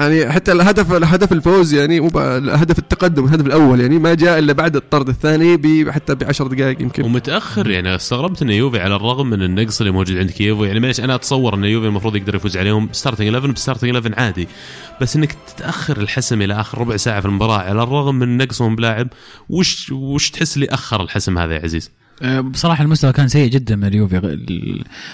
يعني حتى الهدف هدف الفوز يعني مو هدف التقدم الهدف الأول يعني ما جاء إلا بعد الطرد الثاني حتى ب 10 دقائق يمكن. ومتأخر يعني استغربت إن يوفي على الرغم من النقص اللي موجود عند كييفو. يعني معلش أنا أتصور إن يوفي المفروض يقدر يفوز عليهم starting 11 ب starting 11 عادي. بس إنك تتأخر الحسم إلى آخر ربع ساعة في المباراة على الرغم من نقصهم بلاعب وش وش تحس اللي أخر الحسم هذا يا عزيز؟ أه، بصراحة المستوى كان سيء جدا من اليوفي.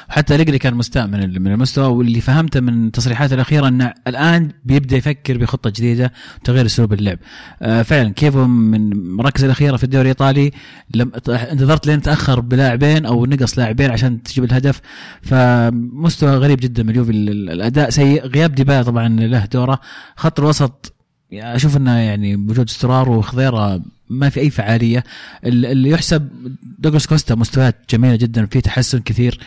وحتى ليجري كان مستاء من المستوى واللي فهمته من التصريحات الأخيرة إنه الآن بيبدأ يفكر بخطة جديدة وتغيير أسلوب اللعب. أه، فعلا كيفو من المراكز الأخيرة في الدوري الإيطالي لم انتظرت لين تأخر بلاعبين أو نقص لاعبين عشان تجيب الهدف. فمستوى غريب جدا من اليوفي. الأداء سيء. غياب ديبالا طبعا له دورة. خط الوسط أشوف إنه يعني وجود استرار وخضيرة ما في أي فعالية. اللي يحسب دوغلاس كوستا مستويات جميلة جدا في تحسن كثير.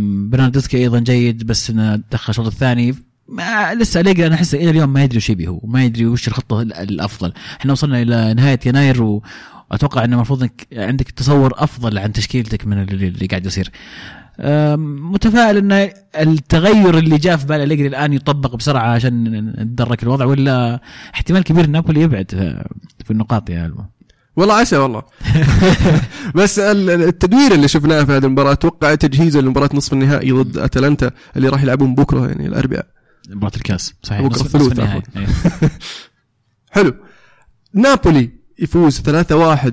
برناردسكي أيضا جيد بس إنه دخل الشوط الثاني. ما لسه أليجري أنا أحس إلى اليوم ما يدري وش يبي هو ما يدري وش الخطة الأفضل. إحنا وصلنا إلى نهاية يناير وأتوقع إنه المفروض إنك عندك تصور أفضل عن تشكيلتك من اللي قاعد يصير. متفائل إن التغير اللي جاء في بال أليجري الآن يطبق بسرعة عشان نتدرك الوضع ولا احتمال كبير نابولي يبعد في النقاط يا البا والله عسى والله. (laughs) بس التدوير اللي شفناه في هذه المباراة أتوقع تجهيزا لمباراه نصف النهائي ضد أتلانتا اللي راح يلعبون بكرة يعني الأربعاء. مباراة الكاس صحيح. بكرة نصف- الثلوث نصف النهائي. عفواً. (laughs) حلو. نابولي يفوز 3-1 آه،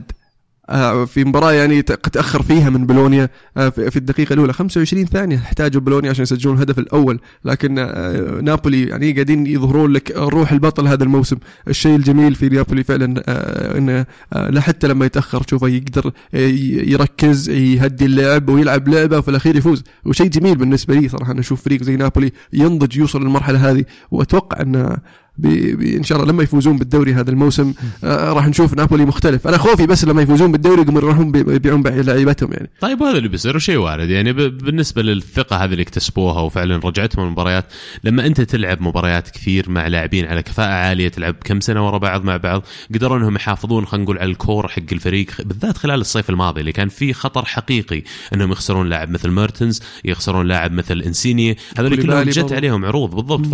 في مباراة يعني ت- تأخر فيها من بولونيا آه، في الدقيقة الأولى. 25 ثانية احتاجوا بولونيا عشان يسجلون الهدف الأول. لكن آه، نابولي يعني قاعدين يظهرون لك روح البطل هذا الموسم. الشيء الجميل في نابولي فعلا آه، إنه آه، لا حتى لما يتأخر تشوفه يقدر آه، يركز يهدي اللعب ويلعب لعبة وفي الأخير يفوز. وشيء جميل بالنسبة لي صراحة أن أشوف فريق زي نابولي ينضج يوصل للمرحلة هذه. بي بي إن شاء الله لما يفوزون بالدوري هذا الموسم آه راح نشوف نابولي مختلف. أنا خوفي بس لما يفوزون بالدوري يقومون يروحون بي- يبيعون لعيبتهم يعني. طيب هذا اللي بيصير شيء وارد. يعني بالنسبة للثقة هذه اللي اكتسبوها وفعلا رجعتهم المباريات لما أنت تلعب مباريات كثير مع لاعبين على كفاءة عالية تلعب كم سنة ورا بعض مع بعض قدروا إنهم يحافظون خلينا نقول على الكور حق الفريق بالذات خلال الصيف الماضي اللي كان فيه خطر حقيقي إنهم يخسرون لاعب مثل ميرتنز يخسرون لاعب مثل إنسيني هذول كلهم جت. عليهم عروض بالضبط.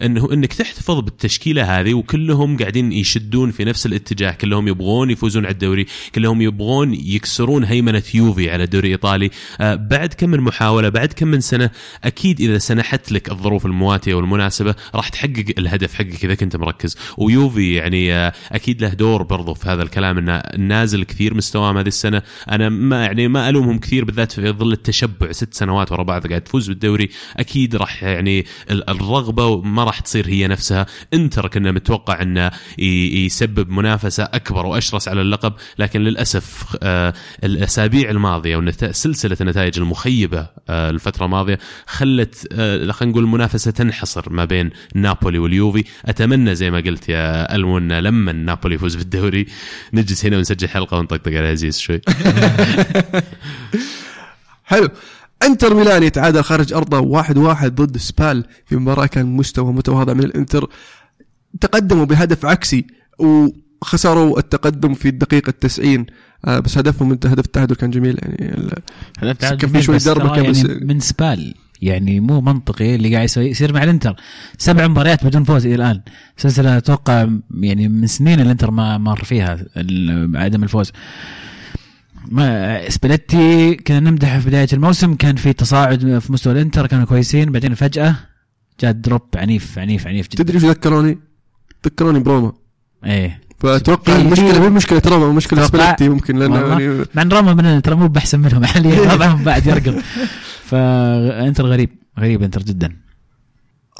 فإنه إنك تحتفظ بالتشكيله هذه وكلهم قاعدين يشدون في نفس الاتجاه. كلهم يبغون يفوزون على الدوري كلهم يبغون يكسرون هيمنة يوفي على الدوري الإيطالي. آه بعد كم من محاولة بعد كم من سنة أكيد إذا سنحت لك الظروف المواتية والمناسبة راح تحقق الهدف حقك إذا كنت مركز. ويوفي يعني آه أكيد له دور برضو في هذا الكلام إنه نازل كثير مستواهم هذه السنة. أنا ما يعني ما ألومهم كثير بالذات في ظل التشبع. ست سنوات ورا بعض قاعد تفوز بالدوري أكيد راح يعني ال- الرغبة ما راح تصير هي نفسها. انتر كنا متوقع انه يسبب منافسة أكبر وأشرس على اللقب لكن للأسف آه، الأسابيع الماضية وسلسله النتائج المخيبة آه، الفترة الماضية خلت آه، خلينا نقول المنافسه تنحصر ما بين نابولي واليوفي. أتمنى زي ما قلت يا المون لما نابولي يفوز بالدوري نجلس هنا ونسجل حلقة ونطقطق على عزيز شوي. (laughs) حلو. انتر ميلان يتعادل خارج أرضه واحد واحد ضد سبال في مباراة كان مستوى متواضع من الانتر. تقدموا بهدف عكسي وخسروا التقدم في الدقيقة 90 آه بس هدفهم هدف التعادل كان جميل يعني ال- كان في شوي بس دربكة ترى بس- يعني من سبال يعني مو منطقي اللي قاعد يسوي يصير مع الإنتر. سبع مباريات بدون فوز إلى الآن. سلسلة أتوقع يعني من سنين الإنتر ما مر فيها عدم الفوز. ما سباليتي كنا نمدح في بداية الموسم كان في تصاعد في مستوى الإنتر كانوا كويسين. بعدين فجأة جاء drop عنيف عنيف عنيف جدا. تدري شو ذكروني؟ ذكروني بروما إيه. فأتوقع المشكلة مو مشكلة روما مشكلة سباليتي ممكن والله. يعني مع إن روما من ترى مو باحسن منهم (laughs) حاليا وضعهم بعد يرقب. فانتر غريب. غريب إنتر جدا.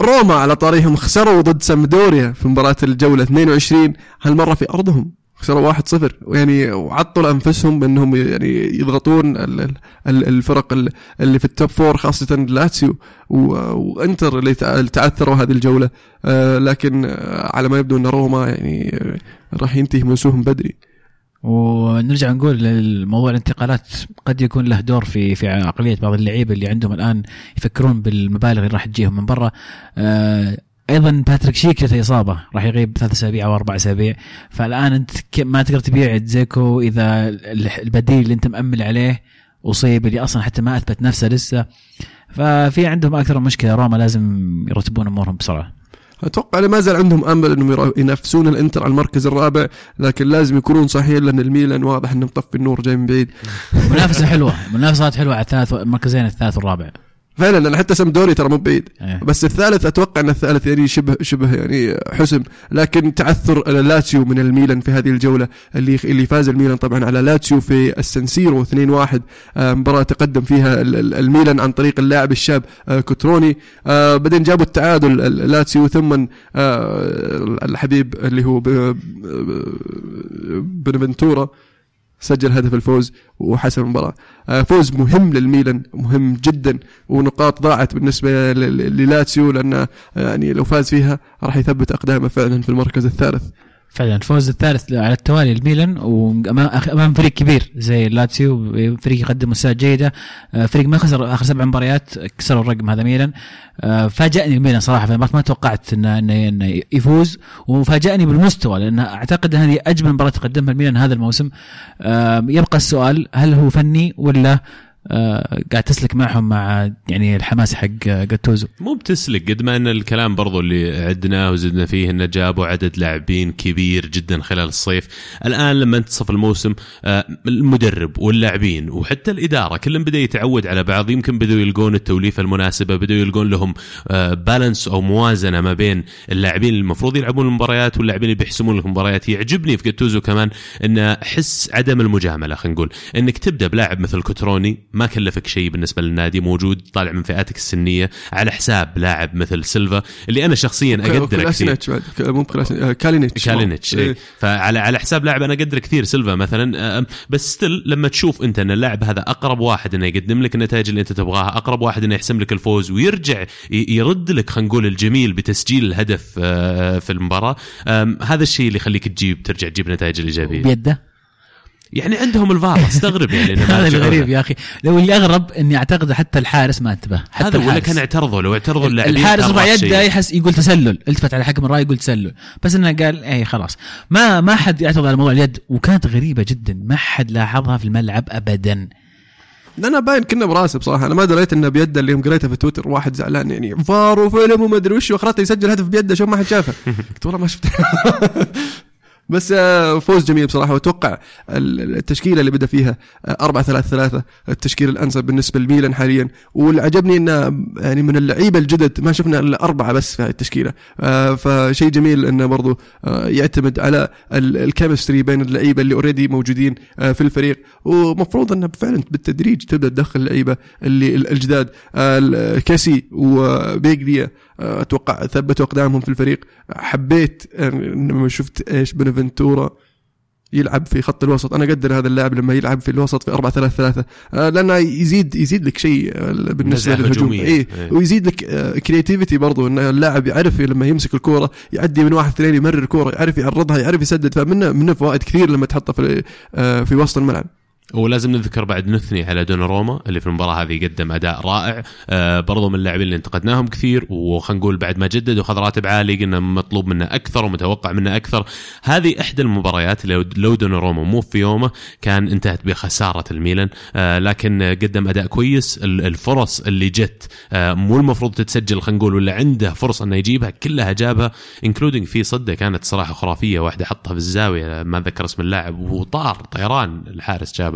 روما على طاريهم خسروا ضد سامبدوريا في مباراة الجولة 22 هالمرة في أرضهم. خسروا 1-0 ويعني وعطوا انفسهم بأنهم يعني يضغطون ال- ال- ال- الفرق ال- اللي في ال top four خاصة لاتسيو وإنتر اللي تع- اللي تعثروا هذه الجولة. آه، لكن آه، على ما يبدو أن روما يعني آه، راح ينتهي موسمهم بدري. ونرجع نقول الموضوع الانتقالات. قد يكون له دور في في عقلية بعض اللعيبة اللي عندهم الآن يفكرون بالمبالغ اللي راح تجيهم من برا. أيضا باتريك شيك جته إصابة راح يغيب ثلاث أسابيع أو أربع أسابيع. فالآن أنت ما تقدر تبيع زيكو إذا ال- البديل اللي أنت مأمل عليه أصيب اللي أصلا حتى ما أثبت نفسه لسه. ففي عندهم أكثر من مشكلة روما لازم يرتبون أمورهم بسرعة. أتوقع ما زال عندهم أمل إنهم ينافسون الإنتر على المركز الرابع لكن لازم يكونون صحيحين لأن الميلان واضح انه مطفي النور جاي من بعيد. (laughs) منافسة حلوة منافسات حلوة على الثالث المركزين الثالث والرابع. فعلا لأن حتى سمدوري ترى مو بعيد. إيه. بس الثالث أتوقع إن الثالث يعني شبه شبه يعني حسم. لكن تعثر لاتسيو من الميلان في هذه الجولة اللي اللي فاز الميلان طبعا على لاتسيو في السنسيرو 2-1 آه، مباراة تقدم فيها ال- ال- الميلان عن طريق اللاعب الشاب آه، كوتروني. آه، بعدين جابوا التعادل ال- لاتسيو ثم الحبيب اللي هو بنفنتورا. سجل هدف الفوز وحسم المباراة. آه، فوز مهم للميلان مهم جدا ونقاط ضاعت ل- للاتسيو لأنه يعني لو فاز فيها راح يثبت أقدامه فعلا في المركز الثالث. فعلا. الفوز الثالث على التوالي الميلان وامام أمام فريق كبير زي لاتسيو فريق يقدم مستويات جيدة. آه، فريق ما خسر آخر سبع مباريات كسروا الرقم هذا ميلان. آه، فاجأني الميلان صراحة في المباراة ما توقعت انه انه يفوز وفاجأني بالمستوى لأن أعتقد هذه أجمل مباراة تقدمها الميلان هذا الموسم. آه، يبقى السؤال هل هو فني ولا قاعد تسلك معهم مع يعني الحماس حق جاتوزو. مو بتسلك قد ما إن الكلام برضو اللي عدناه وزدنا فيه إنه جابوا عدد لاعبين كبير جدا خلال الصيف. الآن لما انتصف الموسم آه، المدرب واللاعبين وحتى الإدارة كلهم بدأ يتعود على بعض. يمكن بدوا يلقون التوليفة المناسبة بدوا يلقون لهم بالانس أو موازنة ما بين اللاعبين اللي المفروض يلعبون المباريات واللاعبين اللي بيحسمون المباريات يعجبني في جاتوزو كمان إن إحساس عدم المجاملة خلينا نقول. إنك تبدأ بلاعب مثل كوتروني ما كلفك شيء بالنسبة للنادي موجود طالع من فئاتك السنية على حساب لاعب مثل سيلفا اللي أنا شخصيا اقدره كثير. مو آه، كالينيتش. كالينيتش إيه. إيه. فعلى على حساب لاعب أنا أقدر كثير سيلفا مثلا. آه، بس still لما تشوف أنت إن اللاعب هذا أقرب واحد إنه يقدم لك النتائج اللي أنت تبغاها أقرب واحد إنه يحسم لك الفوز ويرجع يرد لك خلينا نقول الجميل بتسجيل الهدف آه، في المباراة هذا الشيء اللي يخليك تجيب ترجع تجيب نتائج الايجابيه بيده؟ يعني عندهم الفار استغرب يعني (laughs) هذا. الغريب يا أخي. لو اللي أغرب إني أعتقد حتى الحارس ما انتبه. حتى هذا ولا. كان اعترضوا لو اعترضوا اللاعبين الحارس رفع يده. يحس يقول تسلل. التفت على حكم الرأي يقول تسلل. بس إنه قال اي خلاص. ما ما حد يعترض على موضوع اليد وكانت غريبة جدا. ما حد لاحظها في الملعب ابدا. أنا باين كنا براسي بصراحة. أنا ما دريت إنه بيده اللي يوم قريته في تويتر واحد زعلان يعني فار وفيلم وما أدري وش. واخرته يسجل هدف بيده شوف ما حد شافه. (laughs) قلت والله ما شفت (laughs) بس آه، فوز جميل بصراحة. وأتوقع ال- التشكيلة اللي بدأ فيها 4 3 3 التشكيل الأنسب بالنسبة لميلان حاليا. واللي عجبني انه يعني من اللعيبة الجدد ما شفنا إلا أربعة بس في التشكيلة. آه، فشيء جميل إنه برضو آه، يعتمد على ال- ال chemistry بين اللعيبة اللي already موجودين آه، في الفريق. ومفروض إنه فعلا بالتدريج تبدأ تدخل اللعيبة اللي ال- الجداد آه، ال- كاسي وبيجليا آه، أتوقع ثبتوا أقدامهم في الفريق. حبيت آه، لما شفت إيش بنفنتورا يلعب في خط الوسط. أنا أقدر هذا اللاعب لما يلعب في الوسط في 4 3 3 لأنه يزيد يزيد لك شيء آه، بالنسبة للهجوم. هجومية. إيه. ويزيد لك كرياتيفيتي برضو إن اللاعب يعرف لما يمسك الكورة يعدي من واحد اثنين يمرر الكورة يعرف يعرضها يعرف يسدد. فمنه منه فوائد كثير لما تحطه في آه، في وسط الملعب. ولازم نذكر بعد نثني على دوناروما اللي في المباراة هذه قدم أداء رائع. آه برضو من اللاعبين اللي انتقدناهم كثير وخلينا نقول بعد ما جدد وخذ راتب عالي قلنا مطلوب منه أكثر ومتوقع منه أكثر. هذه إحدى المباريات اللي لو- دوناروما مو في يومه كان انتهت بخسارة الميلان. آه لكن قدم أداء كويس. ال- الفرص اللي جت آه مو المفروض تتسجل خلينا نقول ولا عنده فرصة إنه يجيبها كلها جابها انكلودنج في صدة كانت صراحة خرافية واحدة حطها في الزاوية ما اتذكر اسم اللاعب وطار طيران الحارس جابها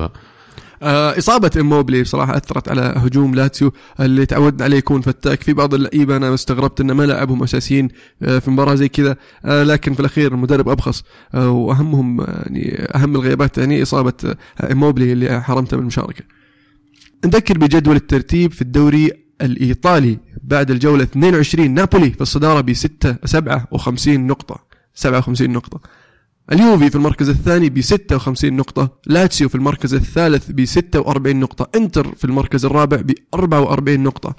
آه، إصابة إموبلي بصراحة أثرت على هجوم لاتسيو اللي تعودنا عليه يكون فتاك في بعض اللعيبة. أنا استغربت إنه ما لعبهم أساسيين آه، في مباراة زي كذا آه، لكن في الأخير المدرب أبخص. وأهمهم يعني أهم الغيابات يعني إصابة إموبلي اللي حرمته من المشاركة. نذكر بجدول الترتيب في الدوري الإيطالي بعد الجولة 22 نابولي في الصدارة ب 6 57 نقطة. 57 نقطة. اليوفي في المركز الثاني ب 56 نقطة، لاتسيو في المركز الثالث ب 46 نقطة، إنتر في المركز الرابع ب 44 نقطة،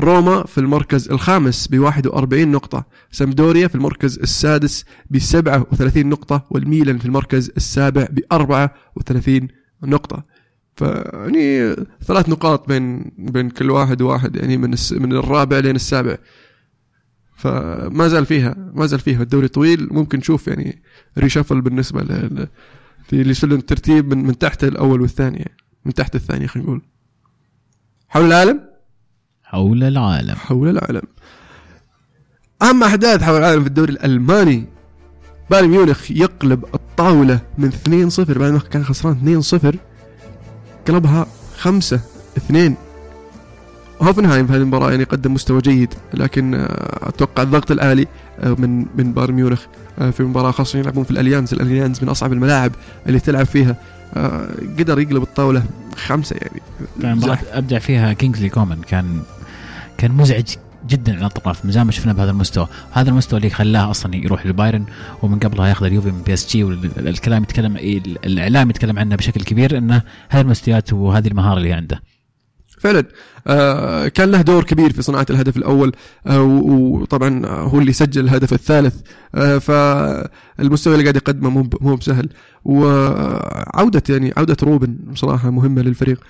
روما في المركز الخامس ب 41 نقطة، سامدوريا في المركز السادس ب 37 نقطة، والميلان في المركز السابع ب 34 نقطة. فيعني ثلاث نقاط بين بين كل واحد وواحد يعني من من الرابع لين السابع. فما زال فيها ما زال فيها. الدوري طويل ممكن نشوف يعني ريشافل بالنسبة ل لسلم الترتيب من من تحت الأول والثاني من تحت الثاني خلينا نقول. حول العالم؟ حول العالم. حول العالم. أهم أحداث حول العالم في الدوري الألماني بايرن ميونخ يقلب الطاولة من 2-0 بايرن ميونخ كان خسران 2-0 قلبها 5-2 هوفنهايم في هذه المباراة يعني قدم مستوى جيد لكن آه، أتوقع الضغط العالي آه، من من بايرن ميونخ آه، في مباراة خاصة يلعبون في الأليانز. الأليانز من أصعب الملاعب اللي تلعب فيها. قدر يقلب الطاولة خمسة يعني. كان مباراة أبدع فيها كينجسلي كومان. كان كان مزعج جدا على الأطراف من زمان ما شفنا بهذا المستوى. هذا المستوى اللي خلاه أصلا يروح للبايرن ومن قبلها ياخذ اليوفي من بي إس جي والكلام يتكلم الإعلام يتكلم عنه بشكل كبير إنه هذه المستويات وهذه المهارة اللي عنده. فعلا. آه كان له دور كبير في صناعة الهدف الأول آه وطبعا هو اللي سجل الهدف الثالث. آه فالمستوى اللي قاعد يقدمه مو مو بسهل. وعودة يعني عودة روبن بصراحة مهمة للفريق.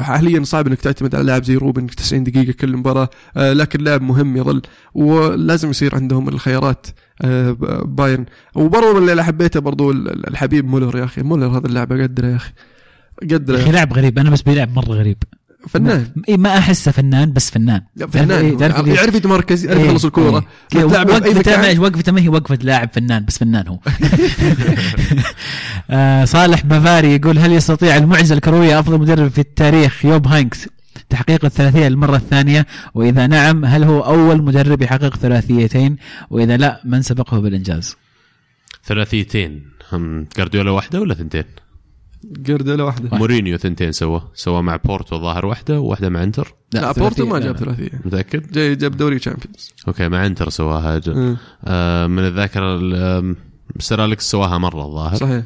حاليا صعب إنك تعتمد على لاعب زي روبن 90 دقيقة كل مباراة آه لكن لاعب مهم يظل. ولازم يصير عندهم الخيارات بايرن. وبرضه اللي حبيته برضه ال- الحبيب مولر يا أخي. مولر هذا اللاعب اقدره يا أخي. قد يا أخي. لاعب غريب. أنا بس بيلعب مرة غريب. فنان. اي ما احسه فنان بس فنان. فنان. إيه؟ تعرف يعرف يتمركز يعرف إيه، يخلص الكورة. إيه. تلعبه في أي وقفته وقفته ما هي وقفة لاعب فنان بس فنان هو. (laughs) آه، صالح بافاري يقول هل يستطيع المعجزة الكروية أفضل مدرب في التاريخ؟ يوب هاينكس تحقيق الثلاثية للمرة الثانية. وإذا نعم هل هو أول مدرب يحقق ثلاثيتين؟ وإذا لا من سبقه بالإنجاز؟ ثلاثيتين. هم جارديولا واحدة ولا ثنتين؟ جارديولا واحدة. مورينيو ثنتين سوى. سوى مع بورتو ظاهر واحدة وواحده مع انتر. لا ثلاثية- بورتو ما لا، جاب لا. ثلاثية. متأكد؟ جاي جاب دوري تشامبيونز. okay مع انتر سواها. ج- مم. آه من الذاكرة سير أليكس سواها مرة الظاهر. صحيح.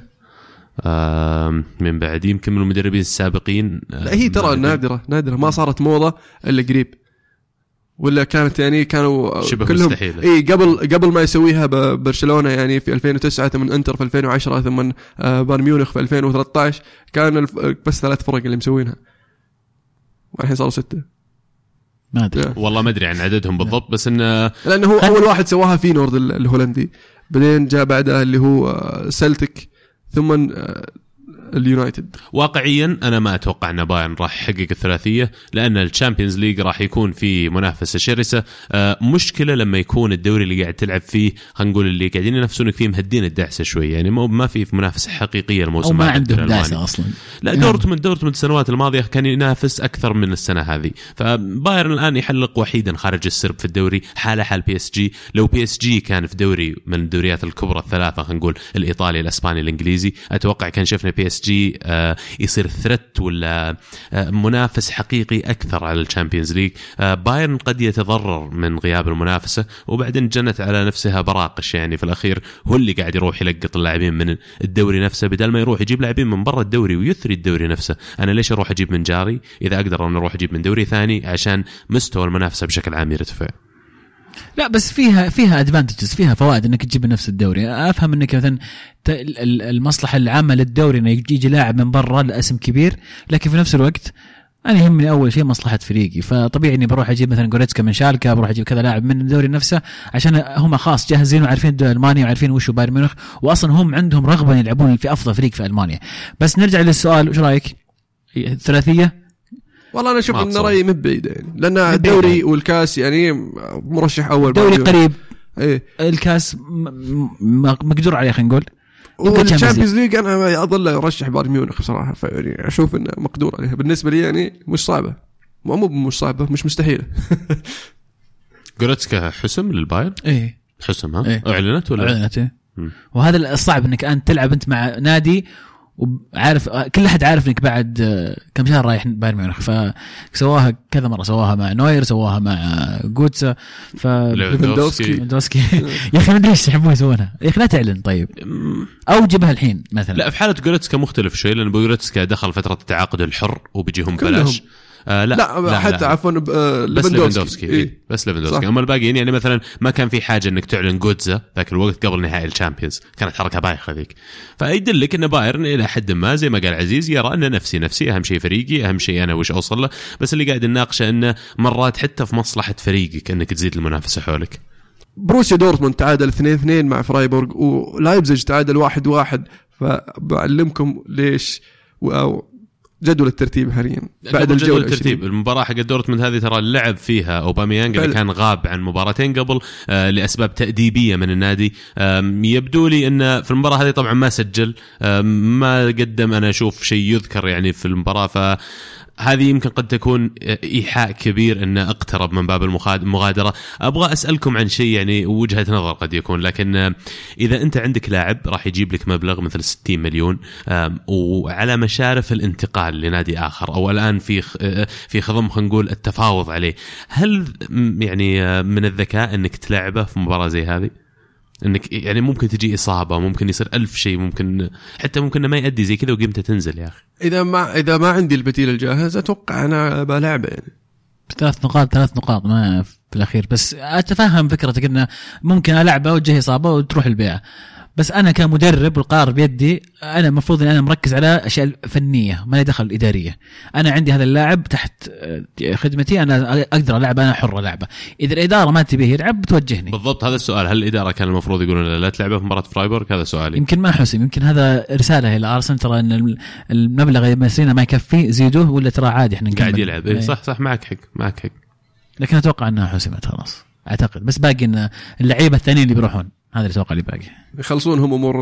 آم، من بعد يمكن من المدربين السابقين. آه، لا هي ترى ما أدري. نادرة نادرة. ما صارت موضة إلا قريب. ولا كانت يعني كانوا شبه كلهم مستحيلة. إي قبل قبل ما يسويها برشلونة يعني في 2009 ثم إنتر في 2010 ثم آه، بايرن ميونخ في 2013 كان بس ثلاث فرق اللي مسوينها. والحين صاروا ستة. ما أدري. والله ما أدري عن عددهم بالضبط بس انه لأنه هو أول واحد سواها في نورد ال- الهولندي. بعدين جاء بعدها اللي هو آه، سلتك ثم آه، اليونايتد. واقعيا أنا ما أتوقع أن بايرن راح يحقق الثلاثية لأن الشامبيونز ليج راح يكون في منافسة شرسة. آه، مشكلة لما يكون الدوري اللي قاعد تلعب فيه خلينا نقول اللي قاعدين ينافسونك فيه مهدين الدعسة شوي يعني ما في منافسة حقيقية الموسم أو ما عندهم. داسه أصلا. لا نعم. دورتموند دورتموند السنوات الماضية كان ينافس أكثر من السنة هذه. فبايرن الآن يحلق وحيدا خارج السرب في الدوري حاله حال بي اس جي لو بي اس جي كان في دوري من الدوريات الكبرى الثلاثة خلينا نقول الإيطالي الإسباني الإنجليزي أتوقع كان شفنا بي اس جي آه، يصير threat ولا آه، منافس حقيقي أكثر على الشامبيونز ليج بايرن قد يتضرر من غياب المنافسة وبعدين جنت على نفسها براقش يعني في الأخير. هو اللي قاعد يروح يلقط اللاعبين من الدوري نفسه. بدل ما يروح يجيب لاعبين من برا الدوري ويثري الدوري نفسه أنا ليش أروح أجيب من جاري؟ إذا أقدر أنا أروح أجيب من دوري ثاني عشان مستوى المنافسة بشكل عام يرتفع. لا بس فيها فيها advantages فيها فوائد إنك تجيب نفس الدوري. أفهم إنك مثلا المصلحة العامة للدوري إنه يجي لاعب من برا لأسم كبير لكن في نفس الوقت أنا يهمني أول شيء مصلحة فريقي. فطبيعي إني بروح أجيب مثلا جوريتسكا من شالكا بروح أجيب كذا لاعب من الدوري نفسه عشان هم خاص جاهزين وعارفين الدوري الألماني وعارفين وش بايرن ميونخ واصلا هم عندهم رغبة يلعبون في أفضل فريق في ألمانيا. بس نرجع للسؤال وش رأيك؟ ثلاثية؟ والله أنا أشوف إن. رأيي مو بعيد يعني. لأن. الدوري والكاس يعني مرشح أول دوري قريب. إيه. الكاس م- م- مقدور عليه خلينا نقول. والشامبيونز ليج أنا اظل ارشح بايرن ميونخ بصراحة فيعني أشوف إنه مقدور عليها بالنسبة لي يعني مش صعبة. مو مو مش صعبة مش مستحيلة. (laughs) جوريتسكا حسم للبايرن؟ إيه. حسم ها؟ إيه. أعلنت ولا أعلنت إيه. وهذا الصعب إنك أنت تلعب أنت مع نادي وعارف كل أحد عارف إنك بعد آه، كم شهر رايح بايرن ميونخ. فسواها كذا مرة سواها مع نوير سواها مع جوتسا. ف ليفاندوفسكي. يا أخي ما أدري إيش يحبون يسوونها. يا أخي لا تعلن طيب. أو جيبها الحين مثلا. لا في حالة جوريتسكا مختلف شوي لأن جوريتسكا دخل فترة التعاقد الحر وبيجيهم. بلاش. آه لا, لا, لا حتى عفوا آه، بس ليفاندوفسكي. إيه. إيه. بس ليفاندوفسكي. صح. اما الباقيين يعني مثلا ما كان في حاجة إنك تعلن جوتسا ذاك الوقت قبل نهائي الشامبيونز. كانت حركة بايخة ذيك. فيدلك إن بايرن إلى حد ما زي ما قال عزيز يرى ان نفسي نفسي أهم شيء فريقي أهم شيء أنا وش أوصل له. بس اللي قاعد نناقشه إنه مرات حتى في مصلحة فريقك إنك تزيد المنافسة حولك. بروسيا دورتموند تعادل 2 2 مع فرايبورغ ولايبزيج تعادل 1 1 فبعلمكم ايش هو جدول الترتيب حاليا بعد قبل جدول الجوله الترتيب 20. المباراة حق دورتموند هذه ترى لعب فيها أوباميانج اللي. كان غاب عن مباراتين قبل آه لأسباب تأديبية من النادي يبدو لي انه في المباراة هذه طبعا ما سجل ما قدم أنا أشوف شيء يذكر يعني في المباراة ف هذه يمكن قد تكون إيحاء كبير انه أقترب من باب المغادرة، أبغى أسألكم عن شيء يعني وجهة نظر قد يكون لكن آه، إذا أنت عندك لاعب راح يجيب لك مبلغ مثل 60 مليون وعلى مشارف الانتقال لنادي آخر أو الآن في آه، في خضم خلينا نقول التفاوض عليه، هل يعني آه، من الذكاء أنك تلعبه في مباراة زي هذه؟ إنك يعني ممكن تجي إصابة ممكن يصير ألف شيء ممكن حتى ممكن إنه ما يأدي زي كذا وقيمته تنزل يا أخي. إذا ما إذا ما عندي البديل الجاهز أتوقع أنا بلعبه يعني. ثلاث نقاط ثلاث نقاط ما في الأخير. بس أتفهم فكرتك إنه ممكن ألعبه وتجي إصابة وتروح البيعة. بس أنا كمدرب والقرار بيدي أنا المفروض إن أنا مركز على أشياء فنية ما لي دخل إدارية. أنا عندي هذا اللاعب تحت آه، خدمتي أنا أقدر ألعب أنا حر العبه إذا الإدارة ما تبيه يلعب بتوجهني. بالضبط هذا السؤال. هل الإدارة كان المفروض يقولون لا تلعبه في مباراة فرايبورغ؟ هذا سؤالي. يمكن ما حسم يمكن هذا رسالة إلى أرسنال ترى إن المبلغ اللي مسينا ما يكفي زيدوه ولا ترى عادي إحنا قاعد يلعب. إيه. صح صح معك حق معك حق. لكن أتوقع إنها حسمت خلاص. أعتقد. بس باقي إن اللعيبة الثانيين اللي بيروحون. هذا اللي أتوقع اللي باقي. يخلصون هم امور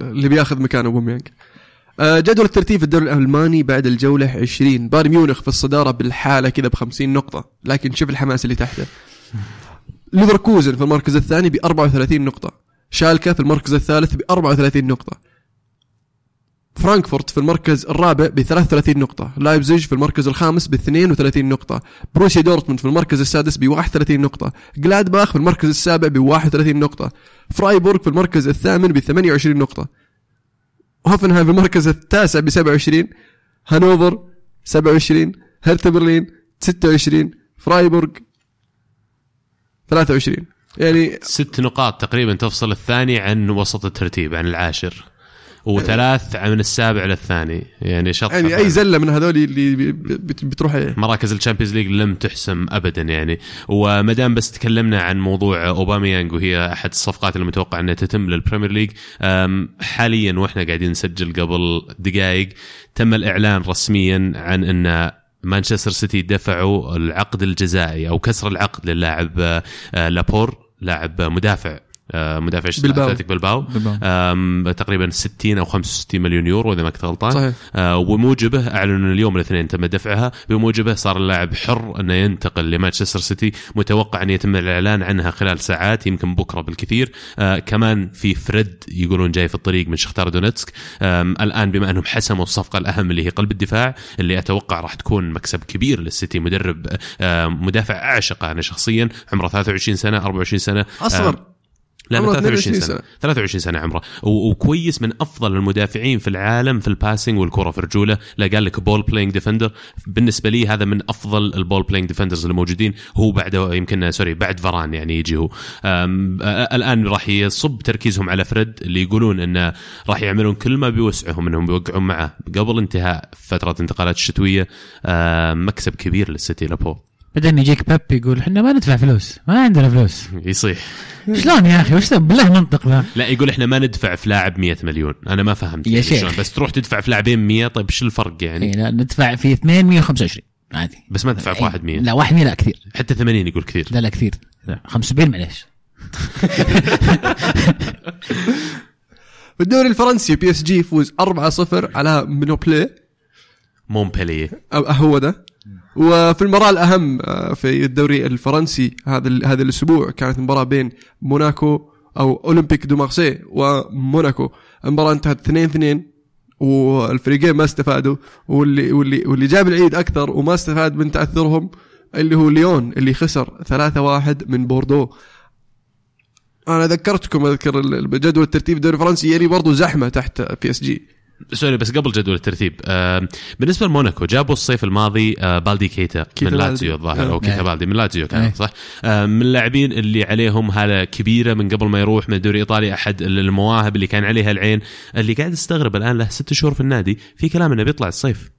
اللي بياخذ مكان اوباميانج آه، جدول الترتيب في الدوري الألماني بعد الجولة 20 بايرن ميونخ في الصدارة بالحالة كذا ب 50 نقطة. لكن شوف الحماس اللي تحته. ليفركوزن في المركز الثاني ب 34 نقطة. شالكا في المركز الثالث ب 34 نقطة. فرانكفورت في المركز الرابع ب 33 نقطة، لايبزيج في المركز الخامس ب 32 نقطة، بروسيا دورتموند في المركز السادس ب 31 نقطة، جلادباخ في المركز السابع ب 31 نقطة، فرايبورغ في المركز الثامن ب 28 نقطة. هوفنهايم في المركز التاسع ب 27 هانوفر 27 هرتا برلين 26 فرايبورغ 23 يعني ست نقاط تقريبا تفصل الثاني عن وسط الترتيب عن العاشر. وثلاث من السابع للثاني. يعني شط يعني أي زلة من هذول اللي بتروح إيه؟ مراكز ال Champions League لم تحسم ابدا يعني. وما دام بس تكلمنا عن موضوع أوباميانج وهي أحد الصفقات المتوقع إنها تتم لل Premier League حاليا وإحنا قاعدين نسجل قبل دقائق تم الإعلان رسميا عن إن مانشستر سيتي دفعوا العقد الجزائي أو كسر العقد للاعب آه، لابورت لاعب مدافع. مدافع اتلتيك بلباو, بلباو. تقريبا 60 أو 65 مليون يورو إذا ما كنت غلطان صحيح. آه، وبموجبه أعلنوا اليوم الاثنين تم دفعها. بموجبه صار اللاعب حر أنه ينتقل لمانشستر سيتي متوقع أن يتم الإعلان عنها خلال ساعات يمكن بكرة بالكثير. آه، كمان في فريد يقولون جاي في الطريق من شختار دونتسك. الآن بما أنهم حسموا الصفقة الأهم اللي هي قلب الدفاع اللي أتوقع راح تكون مكسب كبير للسيتي مدرب مدافع اعشقه أنا شخصيا عمره 23 سنة 24 سنة. اصغر لا 23 سنة. سنة 23 سنة عمره. وكويس من أفضل المدافعين في العالم في ال passing والكرة في رجوله. لا قال لك ball playing defender بالنسبة لي هذا من أفضل ال ball playing defenders اللي موجودين. هو بعد يمكن sorry بعد فاران يعني يجي هو. الآن راح يصب تركيزهم على فريد اللي يقولون انه راح يعملون كل ما بيوسعهم إنهم بيوقعون معه. قبل انتهاء فترة انتقالات الشتوية مكسب كبير للسيتي لابو. بعدين يجيك بيب يقول إحنا ما ندفع فلوس ما عندنا فلوس. يصيح. شلون يا أخي؟ وش بالله منطق ذا. لا يقول إحنا ما ندفع في لاعب 100 مليون. أنا ما فهمت يا شيخ. بس تروح تدفع في لاعبين 100 طيب إيش الفرق يعني؟ إيه لا ندفع في اثنين 125 عادي. بس ما تدفع في واحد 100 لا واحد 100 لا كثير. حتى 80 يقول كثير. لا لا كثير. 75 معليش. (laughs) في الدوري الفرنسي PSG يفوز 4-0 على مونبلييه مونبلييه هو ده؟ وفي المباراة الأهم آه، في الدوري الفرنسي هذا هذا الأسبوع كانت مباراة بين موناكو أو أولمبيك دو مارسي وموناكو. المباراة انتهت 2 2 والفريقين ما استفادوا واللي واللي واللي جاب العيد أكثر وما استفاد من تعثرهم اللي هو ليون اللي خسر 3 1 من بوردو. أنا ذكرتكم أذكر جدول الترتيب الدوري الفرنسي يعني برضو زحمة تحت PSG sorry بس قبل جدول الترتيب آه بالنسبة لموناكو جابوا الصيف الماضي آه بالدي كيتا, كيتا من لاتزيو الظاهر. أو كيتا إيه. بالدي من لاتزيو كان إيه. صح؟ آه من اللاعبين اللي عليهم هالة كبيرة من قبل ما يروح من الدوري الإيطالي أحد المواهب اللي كان عليها العين اللي قاعد استغرب الآن له ست شهور في النادي في كلام إنه بيطلع الصيف.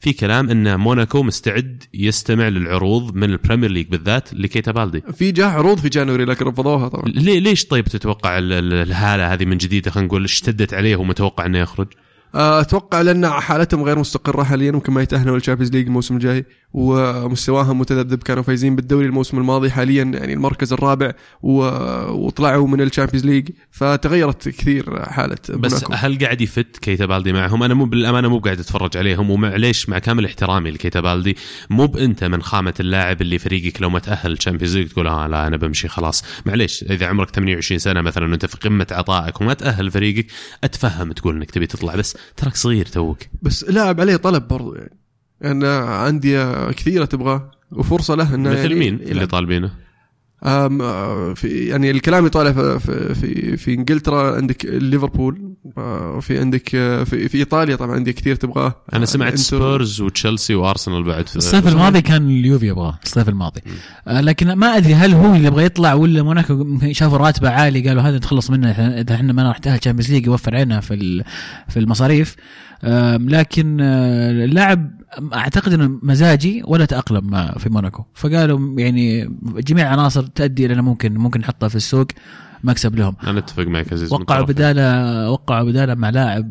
في كلام إن موناكو مستعد يستمع للعروض من ال Premier League بالذات لكيتا بالدي. في جاء عروض في January لكن رفضوها طبعا. ليه ليش طيب تتوقع الهالة هذه من جديد خلينا نقول اشتدت عليه ومتوقع إنه يخرج؟ آه، أتوقع لأن حالتهم غير مستقرة حاليا ممكن ما يتاهلوا لل Champions League الموسم الجاي ومستواهم متذبذب كانوا فايزين بالدوري الموسم الماضي حاليا يعني المركز الرابع وطلعوا من ال Champions League فتغيرت كثير حالة بس موناكو. هل قاعد ي fit كيتا بالدي معهم أنا مو بالأمانة مو قاعد أتفرج عليهم ومعليش مع كامل احترامي لكيتا بالدي مو بانت من خامة اللاعب اللي فريقك لو ما تأهل ال Champions League تقول آه لا أنا بمشي خلاص معليش إذا عمرك 28 سنة مثلا وأنت في قمة عطائك وما تأهل فريقك أتفهم تقول إنك تبي تطلع بس تراك صغير توك. بس لاعب عليه طلب برضو يعني. ان انديه كثيرة تبغاه. وفرصة له إنه مثل يعني مين اللي طالبينه؟ آه، في يعني الكلام يطالع في في في, إنجلترا عندك ليفربول آه، في عندك آه، في, في إيطاليا طبعا عندك كثير تبغاه. أنا سمعت. سبيرز وتشيلسي وأرسنال بعد في الصيف الماضي كان اليوفي يبغاه الصيف الماضي. آه لكن ما أدري هل هو اللي يبغى يطلع ولا موناكو شافوا راتبه عالي قالوا هذا نتخلص منه إحنا- إذا إحنا ما نحتاج Champions League يوفر علينا في ال- في المصاريف. لكن آه، اللاعب أعتقد إنه مزاجي ولا تأقلم مع- في موناكو. فقالوا يعني جميع عناصر تؤدي إنه ممكن ممكن نحطها في السوق مكسب لهم. أنا أتفق معك عزيز وقعوا. بداله وقعوا بداله مع لاعب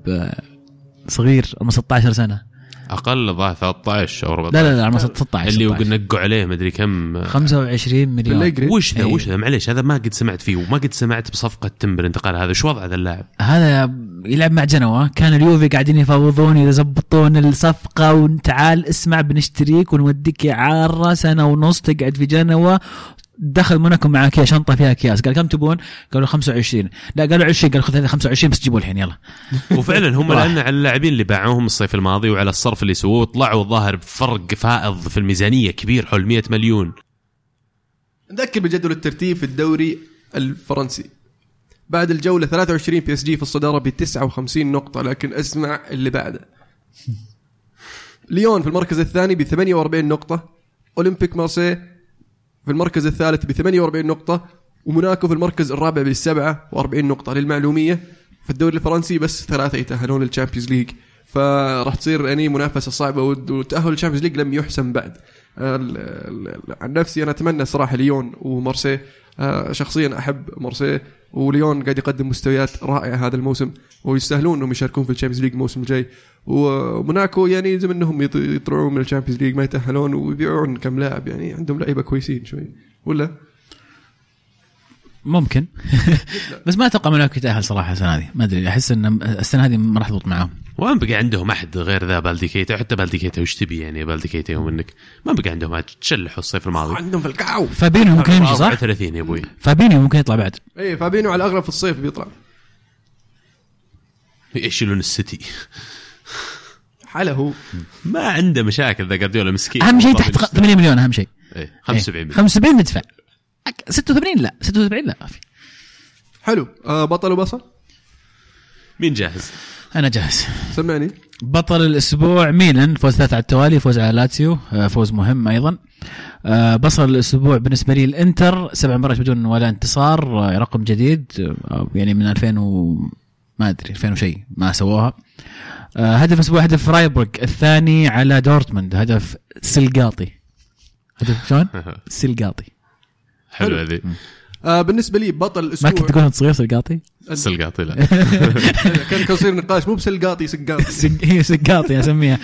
صغير عمره 16 سنة. أقل الظاهر 13 أو 14 لا لا لا عمره 16 اللي 16. نقوا عليه مدري كم 25 مليون. وش ذا إيه. وش ذا معليش هذا ما قد سمعت فيه وما قد سمعت بصفقة تمبر انتقال هذا شو وضع هذا اللاعب؟ هذا يلعب مع جنوا كان اليوفي قاعدين يفاوضون يزبطون الصفقة وتعال اسمع بنشتريك ونوديك إعارة سنة ونص تقعد في جنوا دخل موناكو مع كيا شنطة فيها أكياس. قال كم تبون؟ قالوا 25 لا قالوا 20 قال خذ هذه 25 بس جيبوا الحين يلا. (laughs) وفعلا هم. لأن على اللاعبين اللي باعوهم الصيف الماضي وعلى الصرف اللي سووه طلعوا الظاهر بفرق فائض في الميزانية كبير حول 100 مليون. نذكر بجدول الترتيب في الدوري الفرنسي. بعد الجولة 23 PSG في الصدارة ب 59 نقطة لكن اسمع اللي بعده. (laughs) ليون في المركز الثاني ب 48 نقطة. أولمبيك مارسي في المركز الثالث ب 48 نقطة وموناكو في المركز الرابع ب 47 نقطة للمعلومية. في الدوري الفرنسي بس ثلاثة يتأهلون لل Champions League. فراح تصير يعني منافسة صعبة والد- والتاهل لل Champions League لم يحسم بعد. عن نفسي أنا أتمنى صراحة ليون ومارسيه آه، شخصيا أحب مارسيه وليون قاعد يقدم مستويات رائعة هذا الموسم ويستاهلون إنهم يشاركون في ال Champions League الموسم الجاي. وموناكو يعني يلزم إنهم يط- يطلعون من ال Champions League ما يتأهلون ويبيعون كم لاعب. يعني عندهم لعيبة كويسين شوي. ولا؟ ممكن. (laughs) بس ما أتوقع موناكو يتأهل صراحة السنة هذه. ما أدري أحس ان السنة هذه ما راح تضبط معاهم. وما بقى عندهم أحد غير ذا بالدي كيتا حتى بالدي كيتا وش تبي يعني بالدي كيتا يوم منك ما بقى عندهم أحد. تشلحوا الصيف الماضي. عندهم في الكعو فابينيو ممكن يمشي صح؟ 34 يا أبوي. فابينيو ممكن يطلع بعد. اي فابينو على الأغلب في الصيف بيطلع. يشيلون السيتي. حاله هو. ما عنده مشاكل ذا جارديولا مسكين. أهم شيء تحت 8 مليون أهم شيء. إيه، 75 مليون. 75 ندفع 86 لا 76 لا ما في. حلو. آه بطل وبصل؟ مين جاهز؟ أنا جاهز. سمعني. بطل الأسبوع ميلان فوز ثلاثة على التوالي فوز على لاتسيو آه، فوز مهم أيضا. آه، بصل الأسبوع بالنسبة لي الإنتر سبع مرات بدون ولا انتصار آه، رقم جديد يعني من 2000 و ما أدري 2000 وشيء ما سووها. هدف الأسبوع هدف فرايبورغ الثاني على دورتموند هدف سلقاطي هدف شلون؟ (laughs) سلقاطي حلو هذه. آه بالنسبة لي بطل ما الأسبوع كنت تقول أنت صغير سلقاطي؟ السلقاطي لا. (laughs) كان كان يصير نقاش مو بسلقاطي سقاطي. (laughs) سق- هي سقاطي أسميها.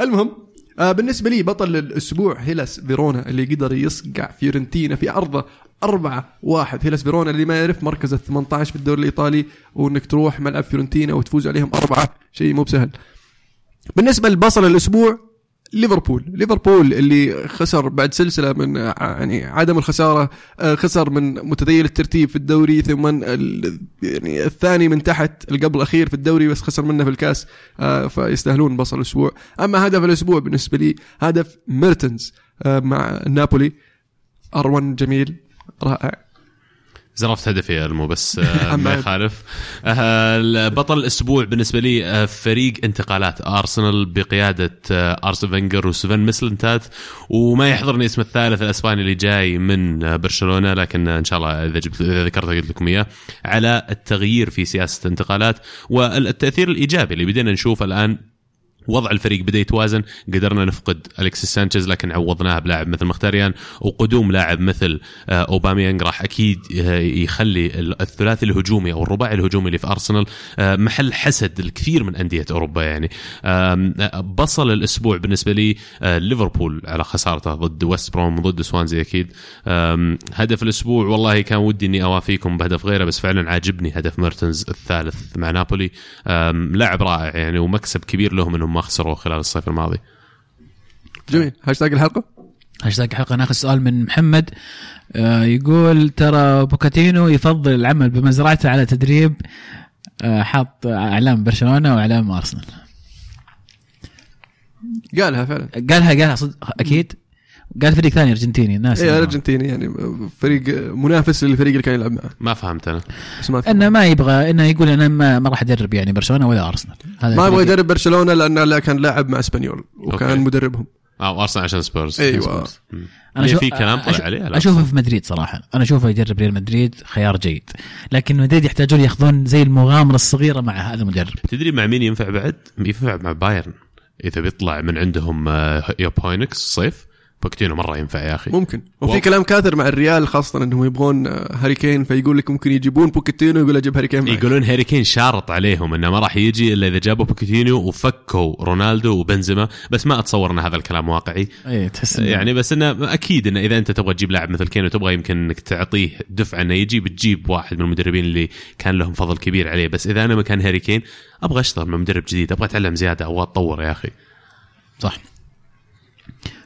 المهم آه بالنسبة لي بطل الأسبوع هيلاس فيرونا اللي قدر يصقع فيورنتينا في عرضه أربعة واحد. هيلاس فيرونا اللي ما يعرف مركز ال 18 في الدوري الإيطالي وإنك تروح ملعب فيورنتينا وتفوز عليهم أربعة شيء مو بسهل. بالنسبة لبصل الأسبوع ليفربول. ليفربول اللي خسر بعد سلسلة من يعني عدم الخسارة آه، خسر من متذيل الترتيب في الدوري ثم يعني الثاني من تحت القبل الأخير في الدوري بس خسر منه في الكاس آه، فيستاهلون بصل الأسبوع. أما هدف الأسبوع بالنسبة لي هدف ميرتنز آه، مع نابولي. ار1 جميل رائع. زرفت هدفي يا المو بس (laughs) آه، ما يخالف. آه، بطل الأسبوع بالنسبة لي آه، فريق انتقالات. أرسنال بقيادة أرسن فينجر وسفين ميسلينتات. وما يحضرني اسم الثالث الأسباني اللي جاي من برشلونة لكن إن شاء الله إذا جبت إذا ذكرته قلت لكم إياه على التغيير في سياسة الانتقالات والتأثير الإيجابي اللي بدينا نشوفه الآن وضع الفريق بدا يتوازن. قدرنا نفقد الكسيس سانشيز لكن عوضناها بلاعب مثل مخيتاريان. وقدوم لاعب مثل آه، أوباميانج راح أكيد آه، يخلي ال- الثلاثي الهجومي أو الرباعي الهجومي اللي في أرسنال آه، محل حسد الكثير من أندية أوروبا يعني. بصل الأسبوع بالنسبة لي ليفربول على خسارته ضد ويست بروم وضد سوانزي أكيد. هدف الأسبوع والله كان ودي إني أوافيكم بهدف غيره بس فعلا عاجبني هدف ميرتنز الثالث مع نابولي. لاعب رائع يعني ومكسب كبير لهم إنهم ما خسروا خلال الصيف الماضي. جميل. هاشتاج الحلقة؟ هاشتاج حلقه ناخذ سؤال من محمد. آه، يقول ترى بوكتينو يفضل العمل بمزرعته على تدريب آه، حاط إعلام برشلونة وإعلام أرسنال. قالها فعلا. قالها قالها صدق أكيد. قال فريق ثاني أرجنتيني ناس اي أرجنتيني يعني فريق منافس للفريق اللي كان يلعب معه. ما فهمت أنا. بس ما إنه ما يبغى إنه يقول أنا ما, ما راح ادرب يعني برشلونة ولا أرسنال. هذا ما يبغى. يدرب برشلونة لأنه لا كان لاعب مع إسبانيول وكان أوكي. مدربهم. آه ارسنال عشان سبيرز. أيوه مم. أنا في شو- كلام طلع عليه. أشوفه في مدريد صراحة. أنا أشوفه يدرب ريال مدريد خيار جيد. لكن مدريد يحتاجون ياخذون زي المغامرة الصغيرة مع هذا المدرب. تدري مع مين ينفع بعد؟ ينفع مع بايرن. إذا بيطلع من عندهم آه، يوب هاينكس صيف. بوكتينو مرة ينفع يا أخي. ممكن. وفي والله. كلام كاثر مع الريال خاصة إنهم يبغون آه، هاري كين فيقول لك ممكن يجيبون بوكيتينو يقول أجيب هاري كين. يقولون هاري كين شارط عليهم إنه ما راح يجي إلا إذا جابوا بوكيتينو وفكوا رونالدو وبنزيما. بس ما أتصور إن هذا الكلام واقعي. اي تحس يعني بس إنه أكيد إنه إذا أنت تبغى تجيب لاعب مثل كين وتبغى يمكن إنك تعطيه دفعة إنه يجي بتجيب واحد من المدربين اللي كان لهم فضل كبير عليه. بس إذا أنا مكان هاري كين أبغى أشتغل مع مدرب جديد. أبغى أتعلم زيادة. أبغى أتطور يا أخي. صح.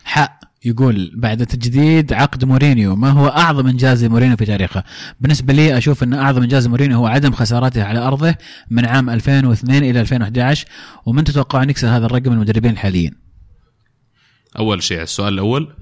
حق يقول بعد تجديد عقد مورينيو ما هو أعظم إنجاز لمورينيو في تاريخه؟ بالنسبة لي أشوف إن أعظم إنجاز مورينيو هو عدم خساراته على أرضه من عام 2002 إلى 2011 ومن تتوقع أن يكسر هذا الرقم المدربين الحاليين؟ أول شيء السؤال الأول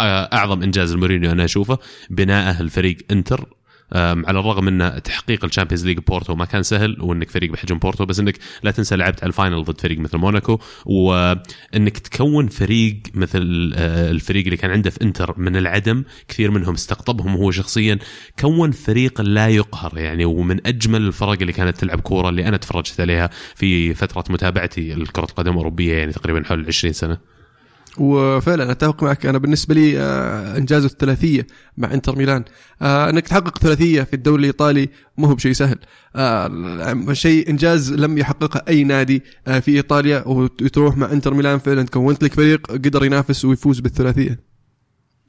آه، أعظم إنجاز المورينيو أنا أشوفه بناءه الفريق إنتر على الرغم ان تحقيق ال Champions League بورتو ما كان سهل وإنك فريق بحجم بورتو بس إنك لا تنسى لعبت على ال final ضد فريق مثل موناكو وإنك تكون فريق مثل آه، الفريق اللي كان عنده في إنتر من العدم كثير منهم استقطبهم هو شخصيا كون فريق لا يقهر يعني ومن أجمل الفرق اللي كانت تلعب كورة اللي أنا تفرجت عليها في فترة متابعتي لكره القدم الأوروبية يعني تقريبا حول 20 سنة. وفعلا أتفق معك. أنا بالنسبة لي آه، إنجاز الثلاثية مع إنتر ميلان. آه، إنك تحقق ثلاثية في الدوري الإيطالي مو هو بشيء سهل. آه، شيء إنجاز لم يحققه أي نادي في إيطاليا وتروح مع إنتر ميلان فعلا. كونت لك فريق قدر ينافس ويفوز بالثلاثية.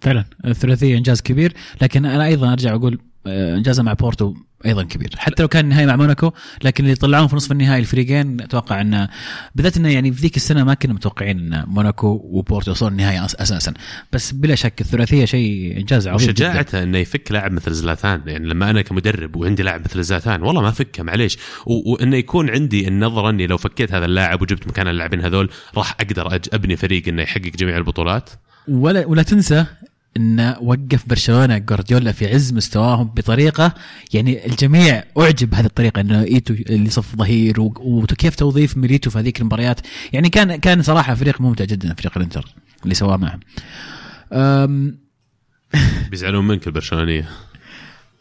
فعلا الثلاثية إنجاز كبير. لكن أنا أيضا أرجع أقول انجازه مع بورتو أيضا كبير. حتى لو كان النهائي مع موناكو لكن اللي طلعوهم في نصف النهائي الفريقين أتوقع انه بالذات انه يعني في ذيك السنة ما كنا متوقعين إن موناكو وبورتو يوصلون النهائي أساسا. بس بلا شك الثلاثية شيء إنجاز عظيم جدا. وشجاعته إنه يفك لاعب مثل زلاتان. يعني لما أنا كمدرب وعندي لاعب مثل زلاتان والله ما فكه معليش. وإنه يكون عندي النظرة إني لو فكيت هذا اللاعب وجبت مكان اللاعبين هذول راح أقدر أبني فريق إنه يحقق جميع البطولات. ولا ولا تنسى انه وقف برشلونة جوارديولا في عز مستواهم بطريقة يعني الجميع أعجب بهذه الطريقة إنه إيتو اللي صف ظهير وكيف توظيف ميليتو في هذيك المباريات يعني كان كان صراحة فريق ممتع جدا فريق الإنتر اللي سواه معهم. (laughs) بيزعلون منك البرشلونية.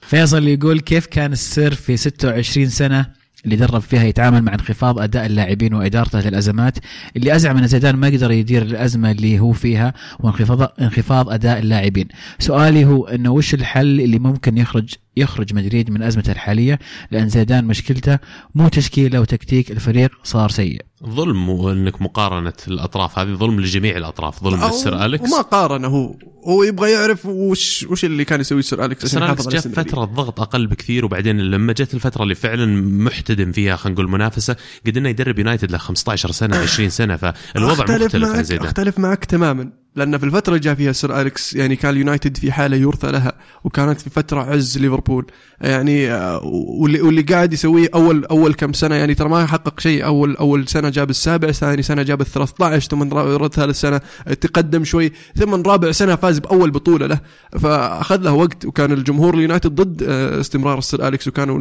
فيصل يقول كيف كان السر في 26 سنة؟ اللي درب فيها يتعامل مع انخفاض أداء اللاعبين وإدارته للأزمات اللي أزعم أن زيدان ما قدر يدير الأزمة اللي هو فيها وانخفاض انخفاض أداء اللاعبين. سؤالي هو إنه وش الحل اللي ممكن يخرج يخرج مدريد من أزمته الحالية لأن زيدان مشكلته مو تشكيله وتكتيك الفريق صار سيء. ظلم وانك مقارنة الأطراف هذه ظلم لجميع الأطراف ظلم للسير أليكس ومقارن هو هو يبغى يعرف وش وش اللي كان يسويه سير أليكس سير أليكس جاء. فترة ضغط أقل بكثير وبعدين لما جت الفترة اللي فعلا محتدم فيها خلينا نقول منافسة قدرنا يدرب يونايتد له 15 سنة 20 سنة فالوضع أختلف مختلف عن زيدان أختلف معك تماما لأن في الفترة اللي جاء فيها سير اليكس يعني كان اليونايتد في حالة يرثى لها وكانت في فترة عز ليفربول. يعني آه، واللي واللي قاعد يسويه اول أول كم سنة يعني ترى ما حقق شيء. اول أول سنة جاب السابع ثاني سنة جاب ال 13 ثم ثالث سنه تقدم شوي ثم رابع سنة فاز بأول بطولة له. فأخذ له وقت وكان الجمهور اليونايتد ضد آه، استمرار السير اليكس وكانوا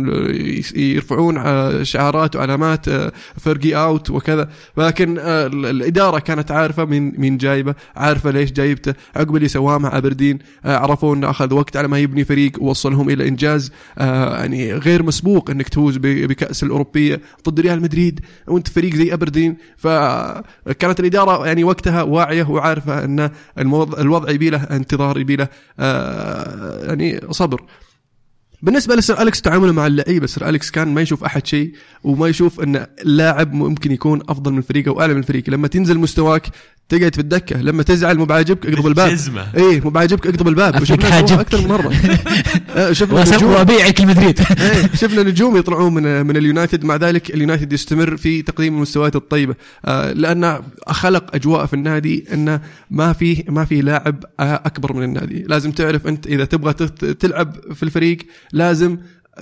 يرفعون آه، شعارات وعلامات آه، فيرقي out وكذا. لكن آه، ال- الإدارة كانت عارفة مين مين جايبه عارفة ليش جايبته. عقب اللي سواه مع أبردين آه، عرفوا إنه أخذ وقت على ما يبني فريق ووصلهم إلى إنجاز. آه، يعني غير مسبوق إنك تفوز بكأس الأوروبية ضد ريال مدريد وأنت فريق زي أبردين. فكانت الإدارة يعني وقتها واعية وعارفة إن الوضع يبي له انتظار يبي له آه، يعني صبر. بالنسبة لسير أليكس تعامله مع اللعيبة سير أليكس كان ما يشوف أحد شيء وما يشوف إن اللاعب ممكن يكون أفضل من الفريق أو اعلى من الفريق لما تنزل مستواك تقعد في الدكة لما تزعل مو بعاجبك اقضب (laughs) الباب. بالجزمة. إيه مو بعاجبك اقضب الباب. نجوم أكثر من مرة. (laughs) شفنا نجوم. وابيعك لمدريد (laughs) إيه، شفنا نجوم يطلعون من من اليونايتد. مع ذلك اليونايتد يستمر في تقديم المستويات الطيبة. آه، لأن خلق أجواء في النادي إنه ما في ما في لاعب أكبر من النادي. لازم تعرف أنت إذا تبغى تلعب في الفريق لازم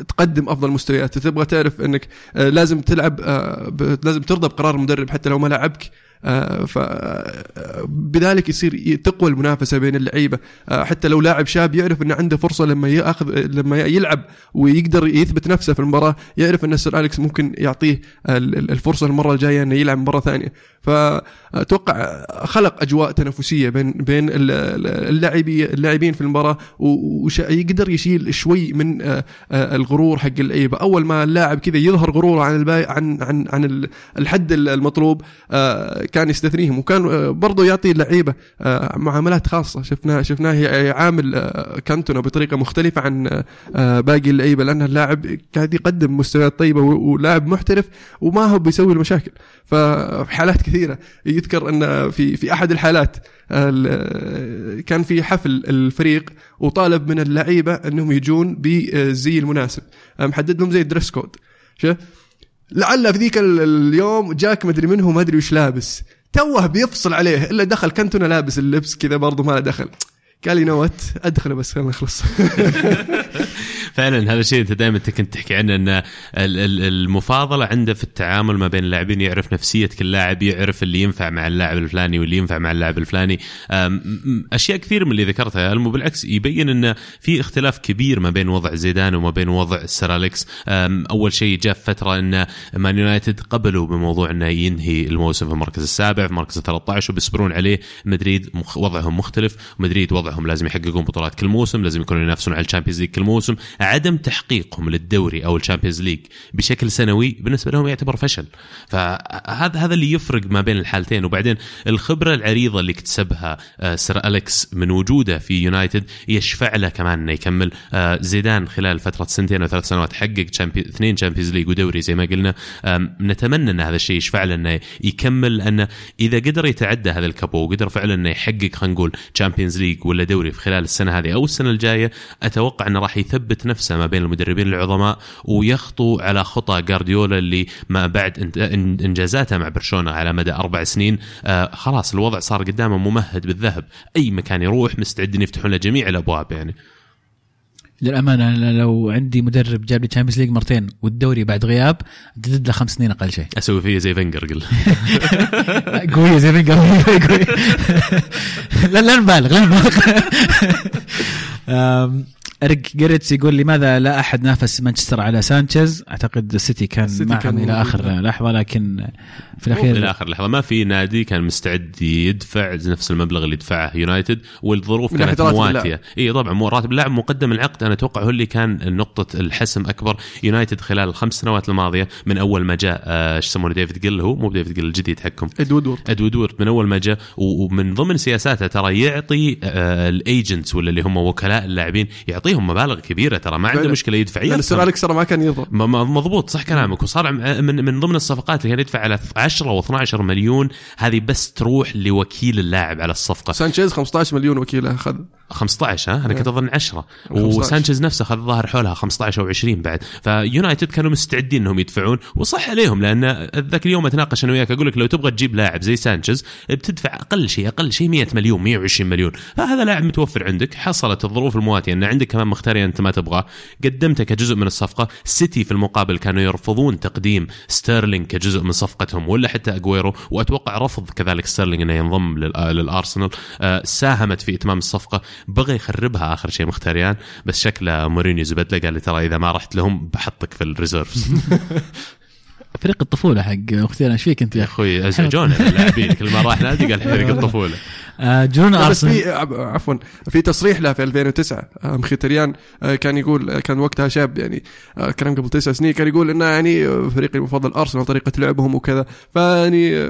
تقدم أفضل مستويات. تبغى تعرف إنك آه، لازم تلعب آه، لازم ترضى بقرار المدرب حتى لو ما لعبك. آه، ف آه، يصير تقوى المنافسة بين اللعيبة. آه، حتى لو لاعب شاب يعرف إنه عنده فرصة لما يأخذ لما يلعب ويقدر يثبت نفسه في المباراة يعرف إن سير أليكس ممكن يعطيه ال- ال- الفرصة المرة الجاية إنه يلعب مره ثانية. فأتوقع خلق أجواء تنافسية بين بين ال- ال- اللاعبي اللاعبين في المباراة ويقدر يشيل شوي من الغرور حق اللعيبة. أول ما اللاعب كذا يظهر غروره عن عن عن عن ال- الحد المطلوب كان يستثنيهم وكان آه، برضه يعطي اللعيبه آه، معاملات خاصة. شفناه شفناه يعامل آه، كانتونا بطريقة مختلفة عن باقي اللعيبة لأن اللاعب قاعد يقدم مستويات طيبة ولاعب محترف وما هو بيسوي المشاكل. ففي حالات كثيرة. يذكر إن في في أحد الحالات ال- كان في حفل الفريق وطالب من اللعيبة إنهم يجون بالزي المناسب. محدد لهم زي ال dress code. شوف لعل في ذيك ال- اليوم جاك مدري منه ما أدري وش لابس. توه بيفصل عليه. إلا دخل كنتونا لابس اللبس كذا برضه ما له دخل. قال لي note أدخله بس خلينا نخلص. (laughs) فعلا هذا الشيء أنت دائما كنت تحكي عنه إن ال- ال- المفاضلة عنده في التعامل ما بين اللاعبين يعرف نفسيه كل لاعب يعرف اللي ينفع مع اللاعب الفلاني واللي ينفع مع اللاعب الفلاني. أشياء كثير من اللي ذكرتها المو بالعكس يبين انه في اختلاف كبير ما بين وضع زيدان وما بين وضع سير أليكس. أول شيء جاء فترة إن مان يونايتد قبلوا بموضوع إنه ينهي الموسم في المركز السابع في المركز ال 13 وبيصبرون عليه. مدريد وضعهم مختلف. مدريد وضعهم لازم يحققون بطولات كل موسم لازم يكونوا ينافسون على ال Champions League كل موسم. عدم تحقيقهم للدوري أو ال Champions League بشكل سنوي بالنسبة لهم يعتبر فشل. فهذا هذا اللي يفرق ما بين الحالتين. وبعدين الخبرة العريضة اللي اكتسبها آه، سير أليكس من وجوده في يونايتد يشفع له كمان إنه يكمل. آه، زيدان خلال فترة سنتين أو ثلاث سنوات حقق اثنين Champions League ودوري زي ما قلنا. نتمنى إن هذا الشيء يشفع له إنه يكمل. لأنه إذا قدر يتعدى هذا ال gap وقدر فعلا إنه يحقق خلينا نقول Champions League ولا دوري في خلال السنة هذه أو السنة الجاية أتوقع إنه راح يثبت نفسه ما بين المدربين العظماء ويخطو على خطى جارديولا اللي ما بعد إنجازاته مع برشلونة على مدى أربع سنين. آه خلاص الوضع صار قدامه ممهد بالذهب. أي مكان يروح مستعدين يفتحون له جميع الأبواب يعني. للأمانة أنا لو عندي مدرب جاب لي Champions League مرتين والدوري بعد غياب جدد له خمس سنين أقل شيء. (laughs) أسوي فيه زي فينجر قل. (laughs) قويه زي فينجر قوية. (laughs) لا لا نبالغ لا نبالغ. إريك جيريتس يقول لماذا لا أحد نافس مانشستر على سانشيز؟ أعتقد السيتي كان معهم كان إلى. آخر لحظة لكن في إلى الأخير آخر لحظة ما في نادي كان مستعد يدفع نفس المبلغ اللي دفعه يونايتد والظروف كانت مواتية. اي طبعا مو راتب اللاعب مقدم العقد. أنا أتوقع هو اللي كان نقطة الحسم أكبر. يونايتد خلال الخمس سنوات الماضية من أول ما جاء آه، إيش يسمونه ديفيد جيل هو مو ديفيد جيل الجديد حقكم إد وودورد. إد وودورد من أول ما جاء ومن ضمن سياساته ترى يعطي ال agents ولا اللي هم وكلاء اللاعبين يعطيهم مبالغ كبيرة ترى ما عنده. مشكلة يدفع يفهم. سير أليكس ترى ما كان يرضى مضبوط صح كلامك وصار من من ضمن الصفقات اللي كان يدفع على 10 و12 مليون هذه بس تروح لوكيل اللاعب على الصفقة سانشيز 15 مليون وكيلة اخذ 15 ها؟ أنا كنت أظن 10 15. وسانشيز نفسه اخذ الظاهر حولها 15 أو 20 بعد. فيونايتد كانوا مستعدين إنهم يدفعون وصح عليهم لأن ذاك اليوم أتناقش أنا وياك أقول لك لو تبغى تجيب لاعب زي سانشيز بتدفع أقل شيء أقل شيء 100 مليون 120 مليون. فهذا لاعب متوفر عندك حصلت الظروف المواتية إن عندك كمان مخيتاريان أنت ما تبغاه. قدمته كجزء من الصفقة. سيتي في المقابل كانوا يرفضون تقديم ستيرلينج كجزء من صفقتهم ولا حتى اجويرو وأتوقع رفض كذلك ستيرلينج إنه ينضم لل- للأرسنال. آه، ساهمت في إتمام الصفقة. بغى يخربها آخر شيء مخيتاريان بس شكله مورينيو زبد له قال لي ترى إذا ما رحت لهم بحطك في ال reserves. (laughs) فريق الطفولة حق أختي إيش فيك أنت يا أخوي ازعجونا اللاعبين كل ما راح نادي قال (laughs) فريق الطفولة. آه، جنون بس أرسنال. في عفوا في تصريح له في 2009 آه، مخيتاريان آه، كان يقول كان وقتها شاب يعني كلام قبل تسع سنين كان يقول إنه يعني فريقي المفضل أرسنال طريقة لعبهم وكذا. فيعني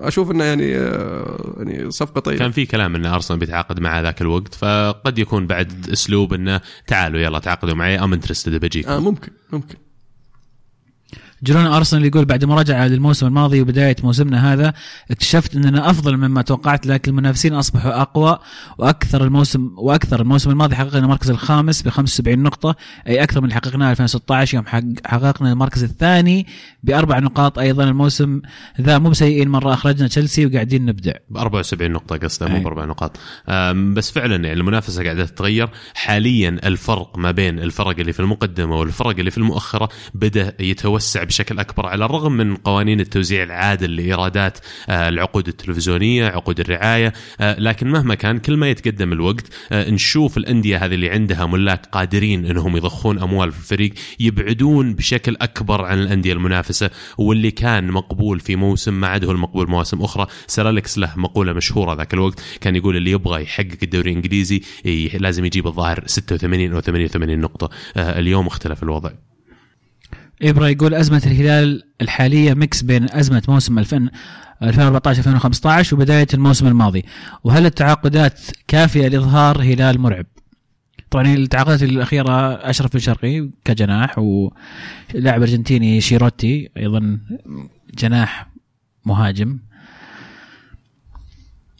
أشوف إنه يعني آه، يعني صفقة طيبة. كان في كلام إن أرسنال بيتعاقد مع ذاك الوقت فقد يكون بعد أسلوب إنه تعالوا يلا تعاقدوا معي ام انترستد بجيكم. آه ممكن ممكن. جنون أرسنال يقول بعد مراجعه للموسم الماضي وبداية موسمنا هذا اكتشفت أننا أفضل مما توقعت لكن المنافسين أصبحوا أقوى وأكثر الموسم وأكثر الموسم الماضي حققنا المركز الخامس ب 75 نقطة أي أكثر من اللي حققناه 2016 يوم حق حققنا المركز الثاني بأربع نقاط أيضا الموسم ذا. مو بسيئين مرة أخرجنا تشيلسي وقاعدين نبدع. ب 74 نقطة قصده مو أي. بأربع نقاط. بس فعلا يعني المنافسة قاعدة تتغير. حاليا الفرق ما بين الفرق اللي في المقدمة والفرق اللي في المؤخرة بدأ يتوسع بشكل أكبر على الرغم من قوانين التوزيع العادل لإيرادات آه، العقود التلفزيونية عقود الرعاية آه، لكن مهما كان كل ما يتقدم الوقت آه، نشوف الأندية هذه اللي عندها ملاك قادرين إنهم يضخون أموال في الفريق يبعدون بشكل أكبر عن الأندية المنافسة واللي كان مقبول في موسم ما عاد هو المقبول مواسم أخرى. سير اليكس له مقولة مشهورة ذاك الوقت كان يقول اللي يبغى يحقق الدوري الإنجليزي لازم يجيب الظاهر 86 أو 88 نقطة. اليوم اختلف الوضع. ابرا يقول أزمة الهلال الحالية mix بين أزمة موسم 2000 2014 2015 وبداية الموسم الماضي وهل التعاقدات كافية لإظهار هلال مرعب؟ طبعا التعاقدات الأخيرة أشرف بن شرقي كجناح ولاعب أرجنتيني شيروتي أيضا جناح مهاجم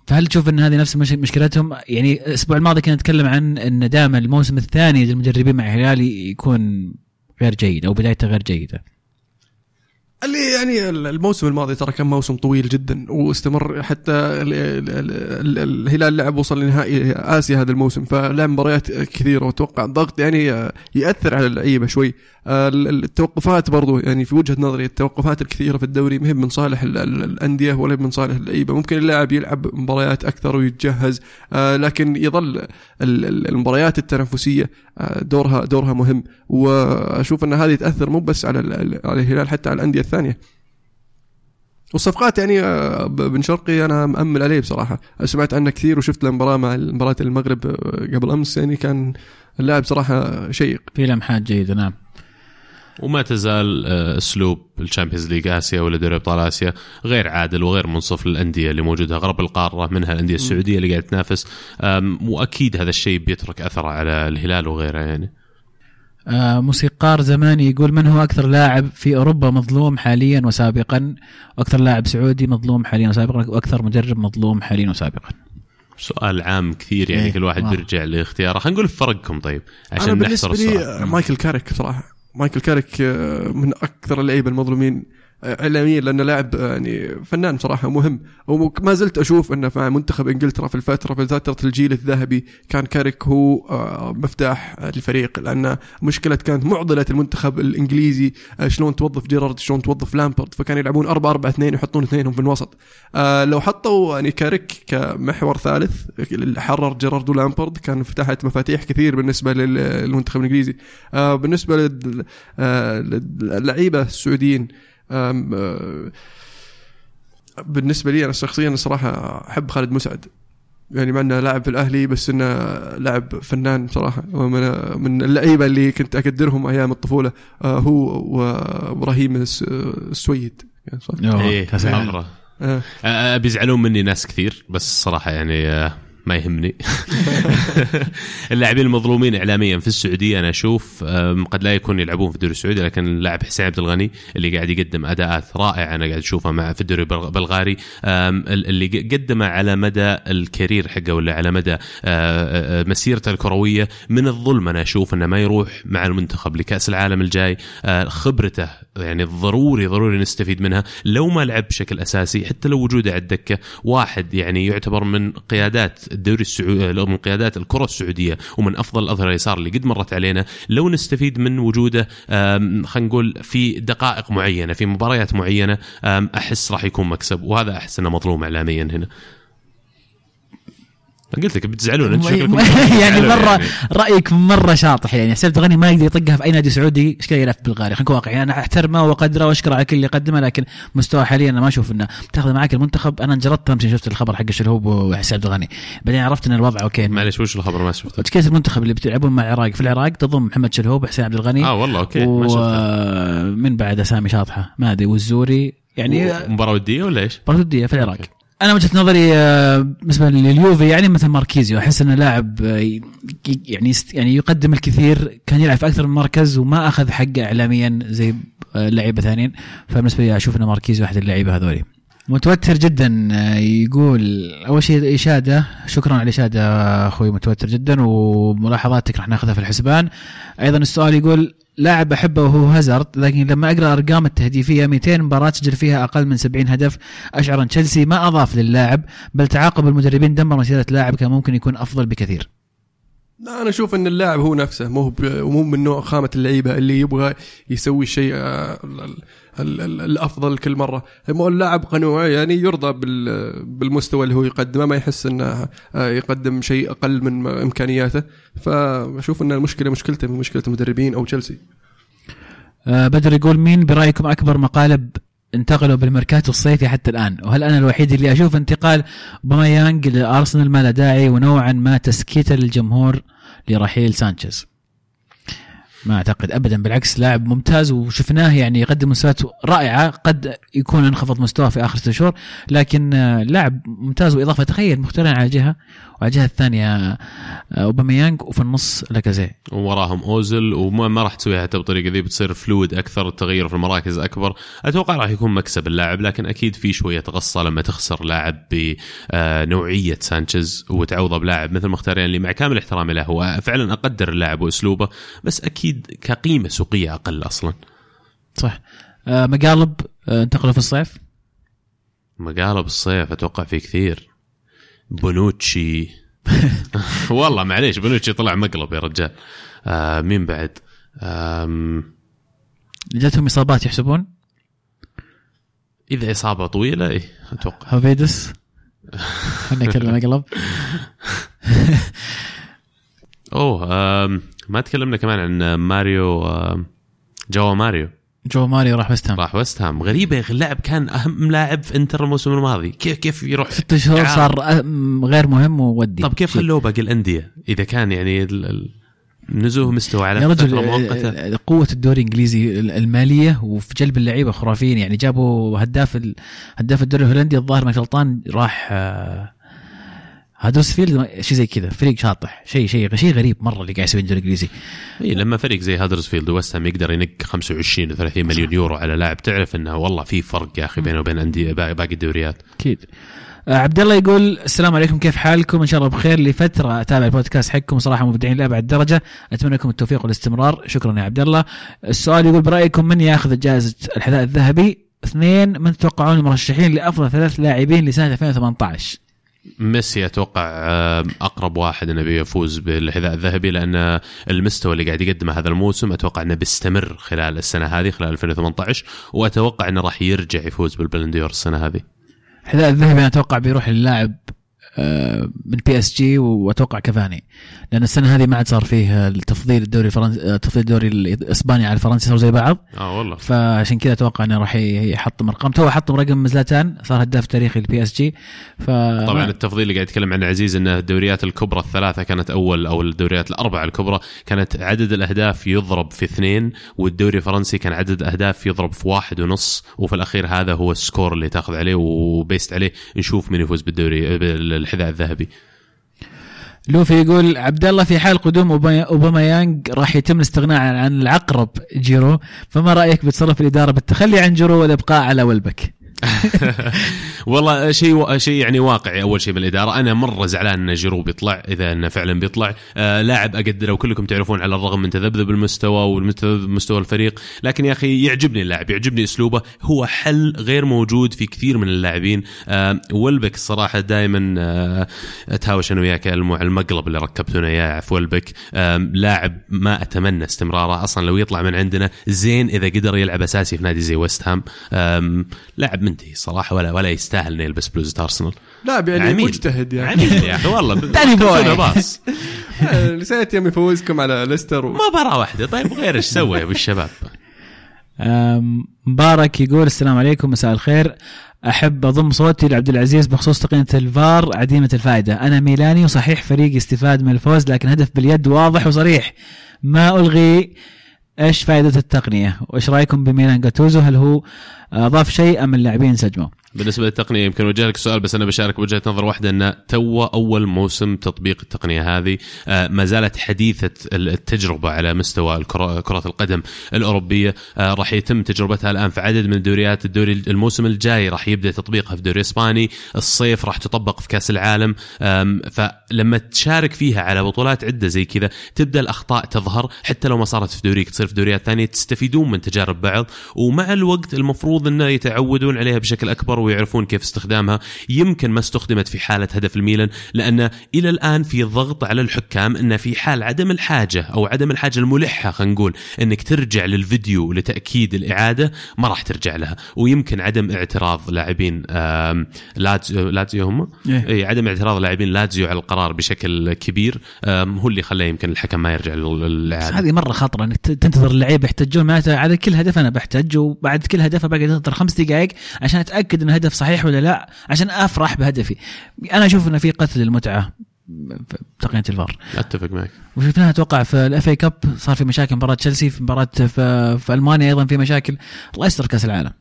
فهل تشوف أن هذه نفس مش- مشكلتهم؟ يعني الأسبوع الماضي كنا نتكلم عن أن دائما الموسم الثاني للمدربين مع الهلال يكون غير جيد أو بدايته غير جيدة. اللي يعني الموسم الماضي ترى كان موسم طويل جدا واستمر حتى ال- ال- ال- ال- الهلال لعب وصل لنهائي آسيا هذا الموسم فلعب مباريات كثيرة وأتوقع الضغط يعني يأثر على اللعيبة شوي. ال- التوقفات برضو يعني في وجهة نظري التوقفات الكثيرة في الدوري مهم من صالح ال- ال- الأندية ولا من صالح اللعيبة. ممكن اللاعب يلعب مباريات أكثر ويتجهز آه، لكن يظل ال- ال- المباريات التنافسية آه، دورها دورها مهم. وأشوف أن هذه تأثر مو بس على الهلال حتى على الأندية الثانية. والصفقات يعني آه، بن شرقي أنا مأمل عليه بصراحة. سمعت عنه كثير وشفت له مباراة مع مباراة المغرب آه، قبل أمس يعني كان اللاعب صراحة شيق. في لمحات جيدة نعم. وما تزال آه، أسلوب الـ Champions League آسيا ولا دوري أبطال آسيا غير عادل وغير منصف للأندية اللي موجودة غرب القارة منها الأندية السعودية اللي قاعدة تنافس. وأكيد هذا الشيء بيترك اثره على الهلال وغيره يعني. موسيقار زماني يقول من هو أكثر لاعب في أوروبا مظلوم حاليا وسابقا؟ وأكثر لاعب سعودي مظلوم حاليا وسابقا؟ وأكثر مدرب مظلوم حاليا وسابقا. سؤال عام كثير يعني إيه، كل واحد. بيرجع لاختياره. خلينا نقول فرقكم طيب عشان نحصر بالنسبة لي آه، مايكل كاريك صراحة مايكل كاريك آه، من أكثر اللعيبة المظلومين آه، اعلاميا لأنه لاعب آه، يعني فنان صراحة مهم. وما زلت أشوف أنه مع منتخب إنجلترا في الفترة في فترة الجيل الذهبي كان كاريك هو آه، مفتاح الفريق لأن مشكلة كانت معضلة المنتخب الإنجليزي آه، شلون توظف جيرارد شلون توظف لامبرد. فكانوا يلعبون 4 4 2 يحطون اثنينهم في الوسط. لو حطوا يعني كاريك كمحور ثالث حرر جيرارد ولامبرد كان فتحت مفاتيح كثير بالنسبة لل- للمنتخب الإنجليزي. بالنسبة لل- للعيبة السعوديين بالنسبة لي أنا شخصيا الصراحه أحب خالد مسعد يعني مع إنه لاعب في الأهلي بس إنه لاعب فنان صراحة ومن من اللعيبة اللي كنت أقدرهم أيام الطفولة آه، هو وإبراهيم الس- السويد يعني صح؟ إيه. مره آه. آه، بيزعلون مني ناس كثير بس صراحة يعني ما يهمني. (laughs) اللاعبين المظلومين اعلاميا في السعودية أنا أشوف قد لا يكون يلعبون في الدوري السعودي لكن اللاعب حسين عبد الغني اللي قاعد يقدم أداءات رائعة أنا قاعد اشوفها مع في الدوري البلغ- البلغاري اللي قدمه على مدى الكارير حقه ولا على مدى آه، آه، مسيرته الكروية من الظلم أنا أشوف إنه ما يروح مع المنتخب لكأس العالم الجاي. آه، خبرته يعني ضروري ضروري نستفيد منها. لو ما لعب بشكل أساسي حتى لو وجوده على الدكة واحد يعني يعتبر من قيادات الدوري السعودي من قيادات الكرة السعودية. ومن أفضل الأظهرة اليسار اللي قد مرت علينا لو نستفيد من وجوده خلينا نقول في دقائق معينة في مباريات معينة أحس راح يكون مكسب. وهذا أحس أنه مظلوم اعلاميا هنا. قلت لك بتزعلون أنت شكلكم (laughs) يعني مره رأيك مرة شاطح يعني. حسين عبد الغني ما يقدر يطقها في أي نادي سعودي إيش كذا يلعب في بلغاريا خلينا نكون واقعيين. أنا أحترمه وأقدره وأشكره على كل اللي قدمه لكن مستوى حاليا أنا ما أشوف إنه تاخذ معك المنتخب. أنا انجلطت امس شفت الخبر حق الشلهوب وحسين عبد الغني بعدين عرفت إن الوضع أوكي. معلش وش الخبر؟ ما شفته. تشكيله المنتخب اللي بتلعبون مع العراق؟ في العراق تضم محمد شلهوب وحسين عبد الغني. آه والله أوكي ما شفته. ومن بعد أسامي شاطحة؟ ما أدري والزوري. يعني مباراه ودية ولا إيش؟ برضو ودية في العراق. أنا وجهة نظري آه، بالنسبة لليوفي يعني مثل ماركيزيو أحس إنه لاعب آه، يعني يعني يقدم الكثير كان يلعب في أكثر من مركز وما أخذ حقه اعلاميا زي آه، لعيبة ثانيين. فبالنسبة لي أشوف إن ماركيزيو احد اللعيبة هذولي. متوتر جدا يقول أول شيء إشادة شكرا على الاشاده أخوي متوتر جدا وملاحظاتك راح ناخذها في الحسبان. أيضا السؤال يقول لاعب أحبه وهو هازارد لكن لما أقرأ أرقام التهديفية 200 مباراة سجل فيها أقل من 70 هدف اشعر ان تشيلسي ما أضاف للاعب بل تعاقب المدربين دمر مسيرة لاعب كان ممكن يكون أفضل بكثير. لا أنا أشوف إن اللاعب هو نفسه مو مو من نوع خامة اللعيبة اللي يبغى يسوي الشيء آه، ال- ال- ال- الأفضل كل مرة. اللاعب قنوع يعني يرضى بال- بالمستوى اللي هو يقدمه ما يحس إنه آه، يقدم شيء أقل من إمكانياته. فأشوف إن المشكلة مشكلته مشكلة المدربين أو تشيلسي. آه بدر يقول مين برأيكم أكبر مقالب انتقلوا بالميركاتو الصيفي حتى الآن. وهل أنا الوحيد اللي أشوف انتقال أوباميانج لأرسنال؟ ما داعي. ونوعا ما تسكيتة للجمهور لرحيل سانشيز. ما أعتقد ابدا بالعكس لاعب ممتاز وشفناه يعني يقدم مستويات رائعة قد يكون انخفض مستواه في آخر ست شهور لكن آه، لاعب ممتاز وإضافة تخيل مخيتاريان على جهة وعلى الجهه الثانية آه، أوباميانج وفي النص لاكازيت وراهم اوزل وما ما راح تسويها حتى بالطريقة ذي بتصير fluid أكثر التغير في المراكز أكبر. أتوقع راح يكون مكسب اللاعب لكن أكيد في شوية غصه لما تخسر لاعب بنوعيه سانشيز وتعوضه بلاعب مثل مخيتاريان اللي مع كامل احترامي له هو فعلا أقدر اللاعب وأسلوبه بس أكيد كقيمة سوقية أقل أصلا. صح. آه، مقالب آه، انتقلوا في الصيف. مقالب الصيف أتوقع في كثير. بونوتشي. (laughs) والله معليش بونوتشي طلع مقلب يا رجال. آه مين بعد؟ جاتهم إصابات يحسبون؟ إذا إصابة طويلة إيه أتوقع. هوفيدس. خلينا نتكلم مقلب. (laughs) أوه ما تكلمنا كمان عن ماريو آم جواو ماريو. جواو ماريو راح وست هام. راح وست هام. غريبة يا أخي اللاعب كان أهم لاعب في انتر الموسم الماضي. كيف كيف يروح؟ ست شهور؟ صار غير مهم وودي. طب كيف خلوه باقي الأندية؟ إذا كان يعني نزوه مستوى على يا رجل مؤقته آه، آه، قوة الدوري الإنجليزي المالية وفي جلب اللعيبة خرافيين. يعني جابوا هداف. هداف الدوري الهولندي الظاهر ما غلطان راح آه، هادرسفيلد شيء زي كذا. فريق شاطح. شيء شيء شيء غريب مرة اللي قاعد يسوي الدوري الإنجليزي. اي لما فريق زي هادرسفيلد هام يقدر ينق 25 و 30 مليون يورو على لاعب تعرف إنه والله في فرق يا أخي بينه وبين انديه باقي باقي الدوريات. أكيد. آه، عبد الله يقول السلام عليكم كيف حالكم؟ إن شاء الله بخير. لفترة أتابع البودكاست حقكم. صراحة مبدعين لأبعد درجة. أتمنى لكم التوفيق والاستمرار. شكرا يا عبد الله. السؤال يقول برأيكم من ياخذ جائزة الحذاء الذهبي؟ اثنين من تتوقعون المرشحين لأفضل ثلاث لاعبين لسنة 2018 ميسي أتوقع أقرب واحد إنه بيفوز بالحذاء الذهبي لأن المستوى اللي قاعد يقدمه هذا الموسم أتوقع إنه بيستمر خلال السنة هذه خلال 2018 وأتوقع إنه راح يرجع يفوز بالبالون دور السنة هذه. الحذاء الذهبي أنا أتوقع بيروح للاعب من PSG وأتوقع كفاني لأن السنة هذه ما عاد صار فيه التفضيل الدوري الفرنسي آه، تفضيل الدوري الإسباني على الفرنسي صاروا زي بعض. آه والله. فعشان كذا أتوقع إنه راح يحطم ارقام تو حطم رقم زلاتان صار هداف تاريخي لل PSG ف طبعا التفضيل اللي قاعد يتكلم عنه عزيز إنه الدوريات الكبرى الثلاثة كانت أول أو الدوريات الأربعة الكبرى كانت عدد الأهداف يضرب في اثنين والدوري الفرنسي كان عدد الأهداف يضرب في واحد ونص وفي الأخير هذا هو ال score اللي تأخذ عليه و based عليه نشوف من يفوز بالدوري بالحذاء الذهبي. لوفي يقول عبد الله في حال قدوم اوباميانج راح يتم الاستغناء عن العقرب جيرو فما رأيك بتصرف الإدارة بالتخلي عن جيرو والإبقاء على ويلبك؟ (laughs) والله شيء شيء يعني واقعي أول شيء بالإدارة. أنا مرة زعلان إن جيرو بيطلع إذا إنه فعلا بيطلع. آه لاعب اقدره وكلكم تعرفون على الرغم من تذبذب المستوى ومتذبذب مستوى الفريق لكن يا أخي يعجبني اللاعب يعجبني أسلوبه. هو حل غير موجود في كثير من اللاعبين. آه ولبك الصراحه دائما آه أتهاوش أنا وياك على المقلب اللي ركبتونا إياه في ولبك آه لاعب ما أتمنى استمراره. أصلا لو يطلع من عندنا زين إذا قدر يلعب أساسي في نادي زي ويست هام. آم، لاعب منتهي صراحة ولا ولا يستاهل إنه يلبس بلوزة أرسنال. لاعب يعني عميل. مجتهد يعني. عميل يا أخي والله. (laughs) تاني بوي. باص (laughs) نسيت يوم يفوزكم على ليستر و... مباراة واحدة. طيب غير إيش سوى يا أبو الشباب؟ مبارك يقول السلام عليكم مساء الخير. أحب أضم صوتي لعبد العزيز بخصوص تقنية الفار عديمة الفائدة. أنا ميلاني وصحيح فريقي استفاد من الفوز لكن هدف باليد واضح وصريح. ما ألغي إيش فائدة التقنية؟ وإيش رأيكم بميلان جاتوزو؟ هل هو أضاف شيء أم اللاعبين انسجموا بالنسبة للتقنية يمكن وجه لك سؤال بس أنا بشارك وجهه نظر واحدة إن تو أول موسم تطبيق التقنية هذه آه، ما زالت حديثة التجربة على مستوى كرة القدم الأوروبية آه، راح يتم تجربتها الآن في عدد من الدوريات. الدوري الموسم الجاي راح يبدأ تطبيقها في الدوري الاسباني الصيف راح تطبق في كأس العالم فلما تشارك فيها على بطولات عدة زي كذا تبدأ الأخطاء تظهر حتى لو ما صارت في دوريك تصير في دوريات ثانية تستفيدون من تجارب بعض ومع الوقت المفروض إنه يتعودون عليها بشكل أكبر الفار ويعرفون كيف استخدامها. يمكن ما استخدمت في حالة هدف الميلان لأن إلى الآن في ضغط على الحكام إن في حال عدم الحاجة أو عدم الحاجة الملحة خلينا نقول إنك ترجع للفيديو لتأكيد الإعادة ما راح ترجع لها. ويمكن عدم اعتراض لاعبين لاتزيو لاتزيو هم؟ إيه. اي عدم اعتراض لاعبين لاتزيو على القرار بشكل كبير هو اللي خلاه يمكن الحكم ما يرجع بس للإعادة. هذه مرة خطره إنك ت- تنتظر اللعيبة يحتجون. معناته على كل هدف أنا بحتج وبعد كل هدف باقي أنتظر خمس دقائق عشان أتأكد ان الهدف صحيح ولا لا عشان أفرح بهدفي. أنا أشوف إنه في قتل المتعه بتقنيه الفار. أتفق معك. وشفناها أتوقع في ال FA Cup صار في مشاكل مباراة تشيلسي في مباراة في, في ألمانيا أيضا في مشاكل. الله يستر كأس العالم.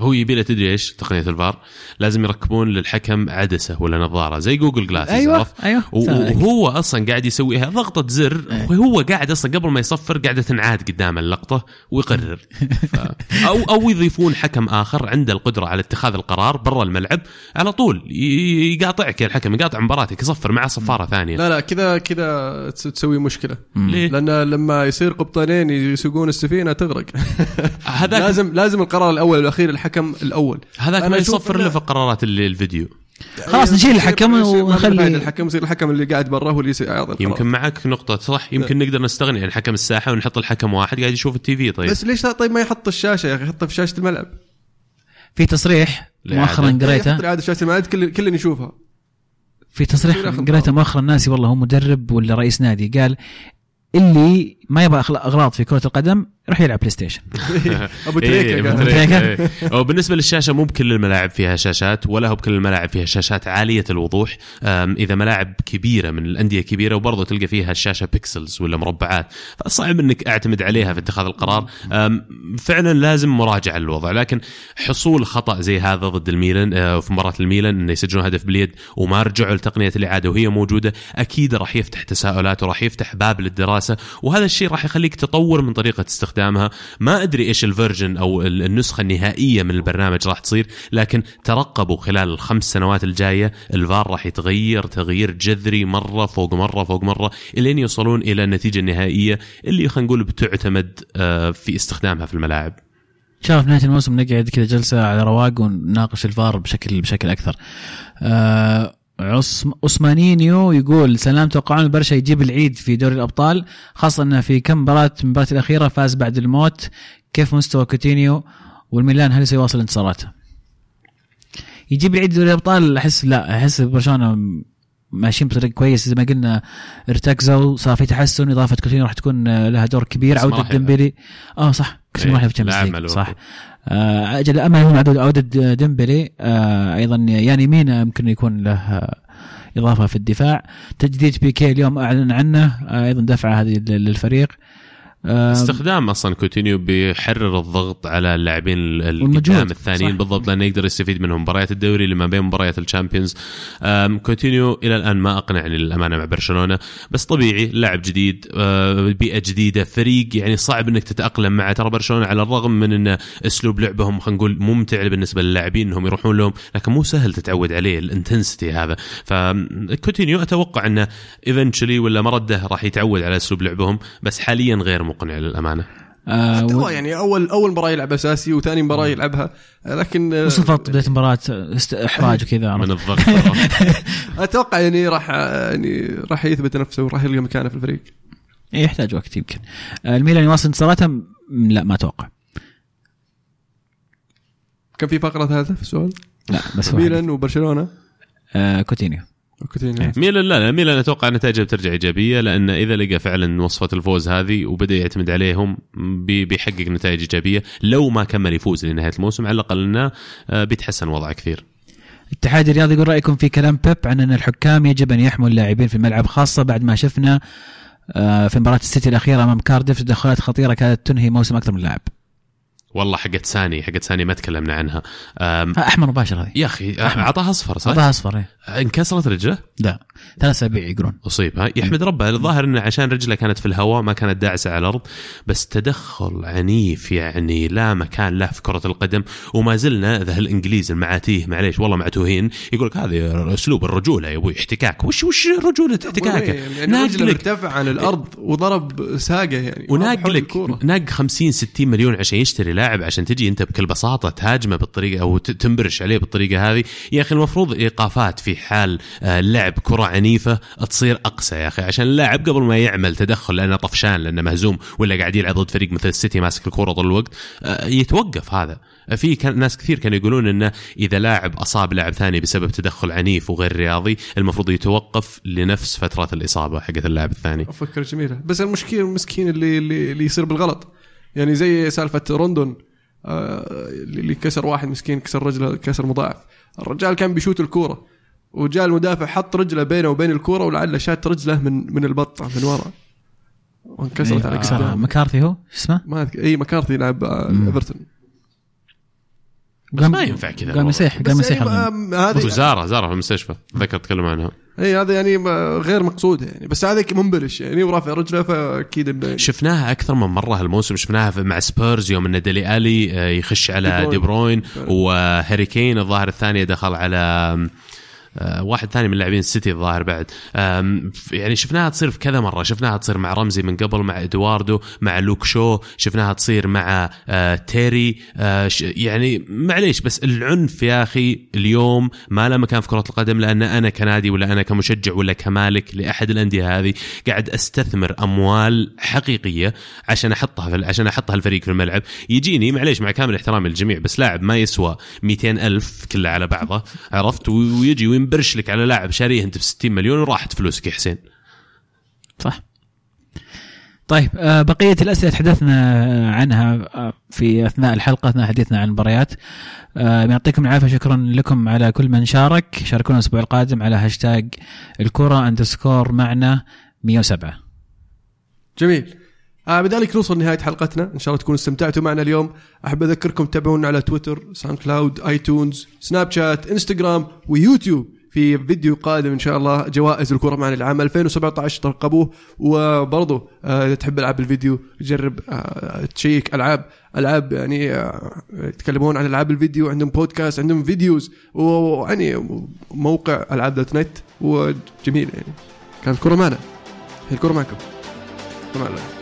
هو يبي له تدري إيش؟ تقنية الفار. لازم يركبون للحكم عدسة ولا نظارة زي Google Glass أيوه أيوه وهو أصلا قاعد يسويها ضغطة زر. أيه. وهو قاعد أصلا قبل ما يصفر قاعدة تنعاد قدام اللقطة ويقرر. (laughs) ف... أو أو يضيفون حكم آخر عنده القدرة على اتخاذ القرار برا الملعب. على طول ي- يقاطعك يا الحكم يقاطع مباراتك يصفر مع صفارة ثانية. لا لا كذا كذا تس- تسوي مشكلة. ليه؟ لأن لما يصير قبطانين يسوقون السفينة تغرق. هذاك (laughs) لازم لازم القرار الأول والأخير الحكم الأول. هذاك ما يصفر الا في قرارات ال- الفيديو. خلاص نشيل الحكم ونخلي- الحكم يصير الحكم اللي قاعد برا هو اللي يصير يعطي. يمكن معك نقطة صح؟ يمكن نقدر نستغني عن حكم الساحة ونحط الحكم واحد قاعد يشوف التي في طيب. بس ليش لا- طيب ما يحط الشاشة يا أخي يحطها في شاشة الملعب. في تصريح. مؤخرا يحط قريته. الإعادة في شاشه الملعب كل كل يشوفها في تصريح قريته مؤخرا ناسي والله هو مدرب ولا رئيس نادي قال اللي ما يبغى أغلاط في كرة القدم يروح يلعب بلاي ستيشن (laughs) ابو إيه، تريكه أبو قال. تريكة. إيه. أو بالنسبة للشاشة مو بكل الملاعب فيها شاشات ولا هو بكل الملاعب فيها شاشات عالية الوضوح. أم، إذا ملاعب كبيرة من الأندية كبيرة وبرضه تلقى فيها الشاشة pixels ولا مربعات. فصعب إنك أعتمد عليها في اتخاذ القرار. أم، فعلا لازم مراجعة للوضع. لكن حصول خطأ زي هذا ضد الميلان آه، في مباراة الميلان إنه يسجلون هدف باليد وما رجعوا لتقنية الإعادة وهي موجودة أكيد راح يفتح تساؤلات وراح يفتح باب للدراسة. وهذا الشيء راح يخليك تطور من طريقة استخدامها ما أدري إيش ال version أو ال- النسخة النهائية من البرنامج راح تصير لكن ترقبوا خلال الخمس سنوات الجاية الفار راح يتغير تغيير جذري مرة فوق مرة فوق مرة إلين يوصلون إلى النتيجة النهائية اللي خلينا نقول بتعتمد آه، في استخدامها في الملاعب ان شاء الله في نهاية الموسم نقعد كذا جلسة على رواق ونناقش الفار بشكل بشكل أكثر. آه عصم عثمانينيو يقول سلام توقعون البرشا يجيب العيد في دوري الأبطال خاصة إنه في كم مباراه من المباريات الأخيرة فاز بعد الموت. كيف مستوى كوتينيو والميلان؟ هل سيواصل انتصاراته؟ يجيب العيد دوري الأبطال أحس لا أحس برشلونة ماشيين بطريق كويس. زي ما قلنا ارتكزوا صار في تحسن إضافة كوتينيو راح تكون لها دور كبير. عودة. ديمبلي آه صح. كاس إيه، مراحل في صح. أجل امل هنا عوده ديمبلي آه أيضا يعني مينا يمكن يكون له آه، إضافة في الدفاع. تجديد بيكي اليوم أعلن عنه آه أيضا دفعه هذه لل- للفريق. آه استخدام أصلا كوتينيو بيحرر الضغط على اللاعبين. القدام الثانيين صح. بالضبط لأنه يقدر يستفيد منهم مباريات الدوري لما بين مباريات ال Champions كوتينيو إلى الآن ما أقنعني للأمانة مع برشلونة بس طبيعي لاعب جديد أه، بيئة جديدة فريق يعني صعب إنك تتأقلم معه ترى برشلونة على الرغم من إن أسلوب لعبهم خلينا نقول ممتع بالنسبة للاعبين إنهم يروحون لهم لكن مو سهل تتعود عليه ال intensity هذا فكوتينيو أتوقع إنه eventually ولا مرده راح يتعود على أسلوب لعبهم بس حاليا غير مقنع للأمانة. آه و- هو يعني اول أول مباراة يلعب أساسي وثاني مباراة يلعبها لكن آه، وصفت بداية المباراة؟ است- إحراج وكذا من؟ الضغط. (laughs) أتوقع يعني راح يعني راح يثبت نفسه وراح يلقى مكانه في الفريق. إيه، يحتاج وقت يمكن. آه الميلان يواصل انتصاراته لا ما أتوقع. كان في فقرة ثالثة في السؤال؟ لا بس ميلان وبرشلونة؟ آه كوتينيو. وكوتينيو ميلان لا لا ميلان أتوقع نتائجه بترجع إيجابية لأن إذا لقى فعلا وصفة الفوز هذه وبدأ يعتمد عليهم بي- بيحقق نتائج إيجابية لو ما كمل يفوز لنهاية الموسم على الأقل إنه آه، بيتحسن وضعه كثير. الاتحاد الرياضي يقول رأيكم في كلام بيب عن أن الحكام يجب أن يحموا اللاعبين في الملعب خاصة بعد ما شفنا آه، في مباراة السيتي الأخيرة أمام كارديف تدخلات خطيرة كانت تنهي موسم أكثر من لاعب. والله حقت ساني حقت ساني ما تكلمنا عنها آه، أحمر مباشر هذه يا أخي أعطاها أصفر صح؟ أعطاها أصفر إيه. انكسرت رجله؟ لا ثلاث اسابيع يقولون أصيب ها يحمد ربه الظاهر إنه عشان رجله كانت في الهواء ما كانت داعسة على الأرض بس تدخل عنيف يعني لا مكان له في كرة القدم وما زلنا ذا الإنجليز المعاتيه معليش والله معتوهين يقول لك هذا أسلوب الرجولة يا أبوي احتكاك وش وش رجولة احتكاكه يعني رجله ارتفع عن الأرض وضرب ساقه يعني وناق لك. ناق 50 60 مليون عشان يشتري اللاعب عشان تجي انت بكل بساطة تهاجمه بالطريقة أو تنبرش عليه بالطريقة هذه. يا أخي المفروض إيقافات في حال آه، لعب كرة عنيفة تصير أقسى يا أخي. عشان اللاعب قبل ما يعمل تدخل لأنه طفشان لأنه مهزوم ولا قاعد يلعب ضد فريق مثل السيتي ماسك الكره طول الوقت آه، يتوقف هذا. في ناس كثير كانوا يقولون إنه إذا لاعب أصاب لاعب ثاني بسبب تدخل عنيف وغير رياضي المفروض يتوقف لنفس فترة الإصابة حقت اللاعب الثاني. فكره جميلة. بس المشكلة المسكين اللي اللي, اللي يصير بالغلط. يعني زي سالفة روندون آه اللي كسر واحد مسكين كسر رجله كسر مضاعف. الرجال كان بيشوت الكورة وجاء المدافع حط رجله بينه وبين الكورة ولعله شات رجله من من البطه من ورا. وانكسرت على كسرها قدام مكارثي هو؟ شو اسمه؟ ما أذكر- اي مكارثي يلعب آه،. إيفرتون. بس ما ينفع كذا قام بس قام. آه، هذه وزاره زاره في المستشفى ذكر تكلم عنها. اي هذا يعني غير مقصوده يعني. بس هذا منبرش يعني ورافع رجله فأكيد إنه شفناها أكثر من مرة هالموسم. شفناها في- مع سبيرز يوم إن ديلي ألي آه، يخش على دي دي بروين. بروين. وهاري كين الظاهر الثانية دخل على واحد ثاني من لاعبين السيتي الظاهر بعد. يعني شفناها تصير في كذا مرة. شفناها تصير مع رمزي من قبل مع إدواردو مع لوك شو. شفناها تصير مع آه، تيري. آه، يعني معليش بس العنف يا أخي اليوم ما له مكان في كرة القدم لأن أنا كنادي ولا أنا كمشجع ولا كمالك لأحد الأندية هذه قاعد أستثمر أموال حقيقية عشان أحطها في عشان أحطها الفريق في الملعب. يجيني معليش مع كامل احترامي للجميع بس لاعب ما يسوى 200 ألف كله على بعضه عرفت؟ ويجي وينبرش لك على لاعب شاريه انت ب 60 مليون وراحت فلوسك يا حسين. صح. طيب آه، بقية الأسئلة تحدثنا عنها آه، في أثناء الحلقة أثناء حديثنا عن المباريات. آه، يعطيكم العافية شكرا لكم على كل من شارك. شاركونا الأسبوع القادم على هاشتاج الكرة underscore معنا 107 جميل. آه بذلك نوصل لنهاية حلقتنا. إن شاء الله تكونوا استمتعتوا معنا اليوم. أحب أذكركم تتابعونا على تويتر SoundCloud iTunes سناب شات انستغرام ويوتيوب في فيديو قادم إن شاء الله. جوائز الكرة معنا العام 2017 ترقبوه. وبرضه آه تحب ألعاب الفيديو جرب آه check ألعاب ألعاب يعني آه يتكلمون عن ألعاب الفيديو عندهم بودكاست عندهم videos ويعني موقع ألعاب dot net. وجميل يعني. كانت كره معنا. الكرة معكم. مع الله